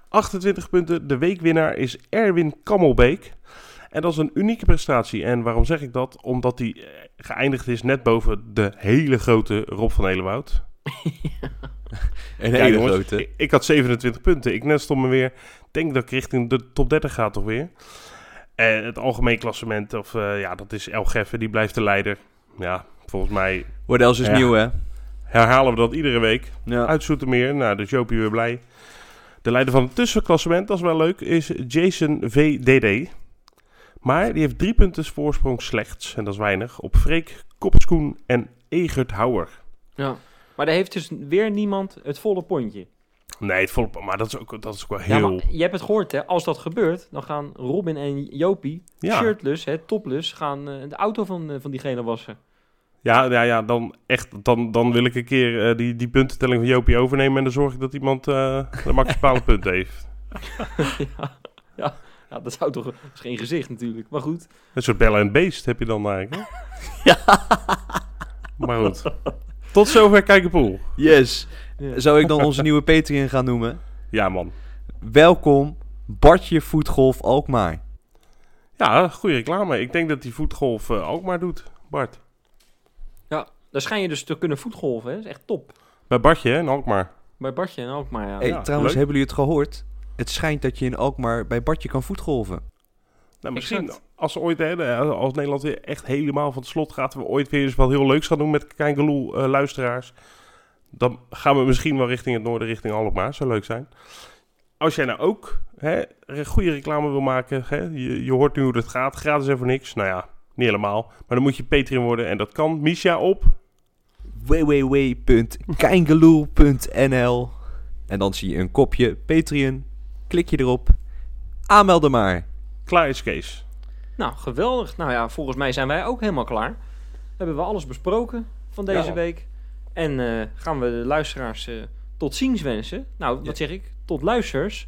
28 punten. De weekwinnaar is Erwin Kammelbeek. En dat is een unieke prestatie. En waarom zeg ik dat? Omdat hij eh, geëindigd is net boven de hele grote Rob van Elewoud. Een Ja, hele jongens, grote. Ik, ik had 27 punten. Ik nestel me weer. Ik denk dat ik richting de top 30 ga toch weer. En het algemeen klassement, of eh, ja, dat is El Geffen, die blijft de leider. Ja, volgens mij Wordels is Ja. nieuw, hè? herhalen we dat iedere week. Ja. Uit Zoetermeer, nou, dus Jopie weer blij. De leider van het tussenklassement, dat is wel leuk, is Jason VDD. Maar die heeft drie punten voorsprong slechts, en dat is weinig, op Freek, Kopskoen en Egert Houwer. Ja. Maar daar heeft dus weer niemand het volle pontje. Nee, het volop, maar dat is ook, dat is ook wel Ja, heel... maar je hebt het gehoord, hè? Als dat gebeurt, dan gaan Robin en Jopie, Ja. shirtless, hè, topless, gaan eh, de auto van, eh, van diegene wassen. Ja, ja, ja dan echt. Dan, dan wil ik een keer eh, die, die puntentelling van Jopie overnemen. En dan zorg ik dat iemand de maximale punt heeft. ja, ja, ja, dat zou toch... Dat is geen gezicht natuurlijk, maar goed. Een soort bellen en beest heb je dan eigenlijk. hè? Maar goed. Tot zover Kijkenpoel. Yes. Ja. Zou ik dan onze nieuwe Patreon gaan noemen? Ja, man. Welkom, Bartje Voetgolf Alkmaar. Ja, goede reclame. Ik denk dat die voetgolf eh, ook maar doet. Bart. Daar schijn je dus te kunnen voetgolven, hè? Dat is echt top. Bij Bartje, hè, in Alkmaar. Bij Bartje en ook maar, ja. Hey, Ja, trouwens, leuk. hebben jullie het gehoord? Het schijnt dat je in Alkmaar bij Bartje kan voetgolven. Nou, misschien Exact. Als, we ooit, hè, als Nederland weer echt helemaal van het slot gaat... we ooit weer eens wat heel leuks gaan doen met Kijkeloel eh luisteraars... dan gaan we misschien wel richting het noorden, richting Alkmaar. Zou leuk zijn. Als jij nou ook hè, een goede reclame wil maken... Hè, je, je hoort nu hoe het gaat, gratis en voor niks. Nou ja, niet helemaal. Maar dan moet je Patreon worden en dat kan. Misha op... www.keingeloel.nl En dan zie je een kopje Patreon. Klik je erop. Aanmelden maar. Klaar is Kees. Nou, geweldig. Nou ja, volgens mij zijn wij ook helemaal klaar. Hebben we alles besproken van deze Ja. week. En eh, gaan we de luisteraars eh, tot ziens wensen. Nou, wat Ja. zeg ik? Tot luisters.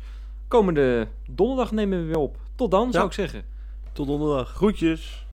Komende donderdag nemen we weer op. Tot dan, zou ik zeggen. Tot donderdag. Groetjes.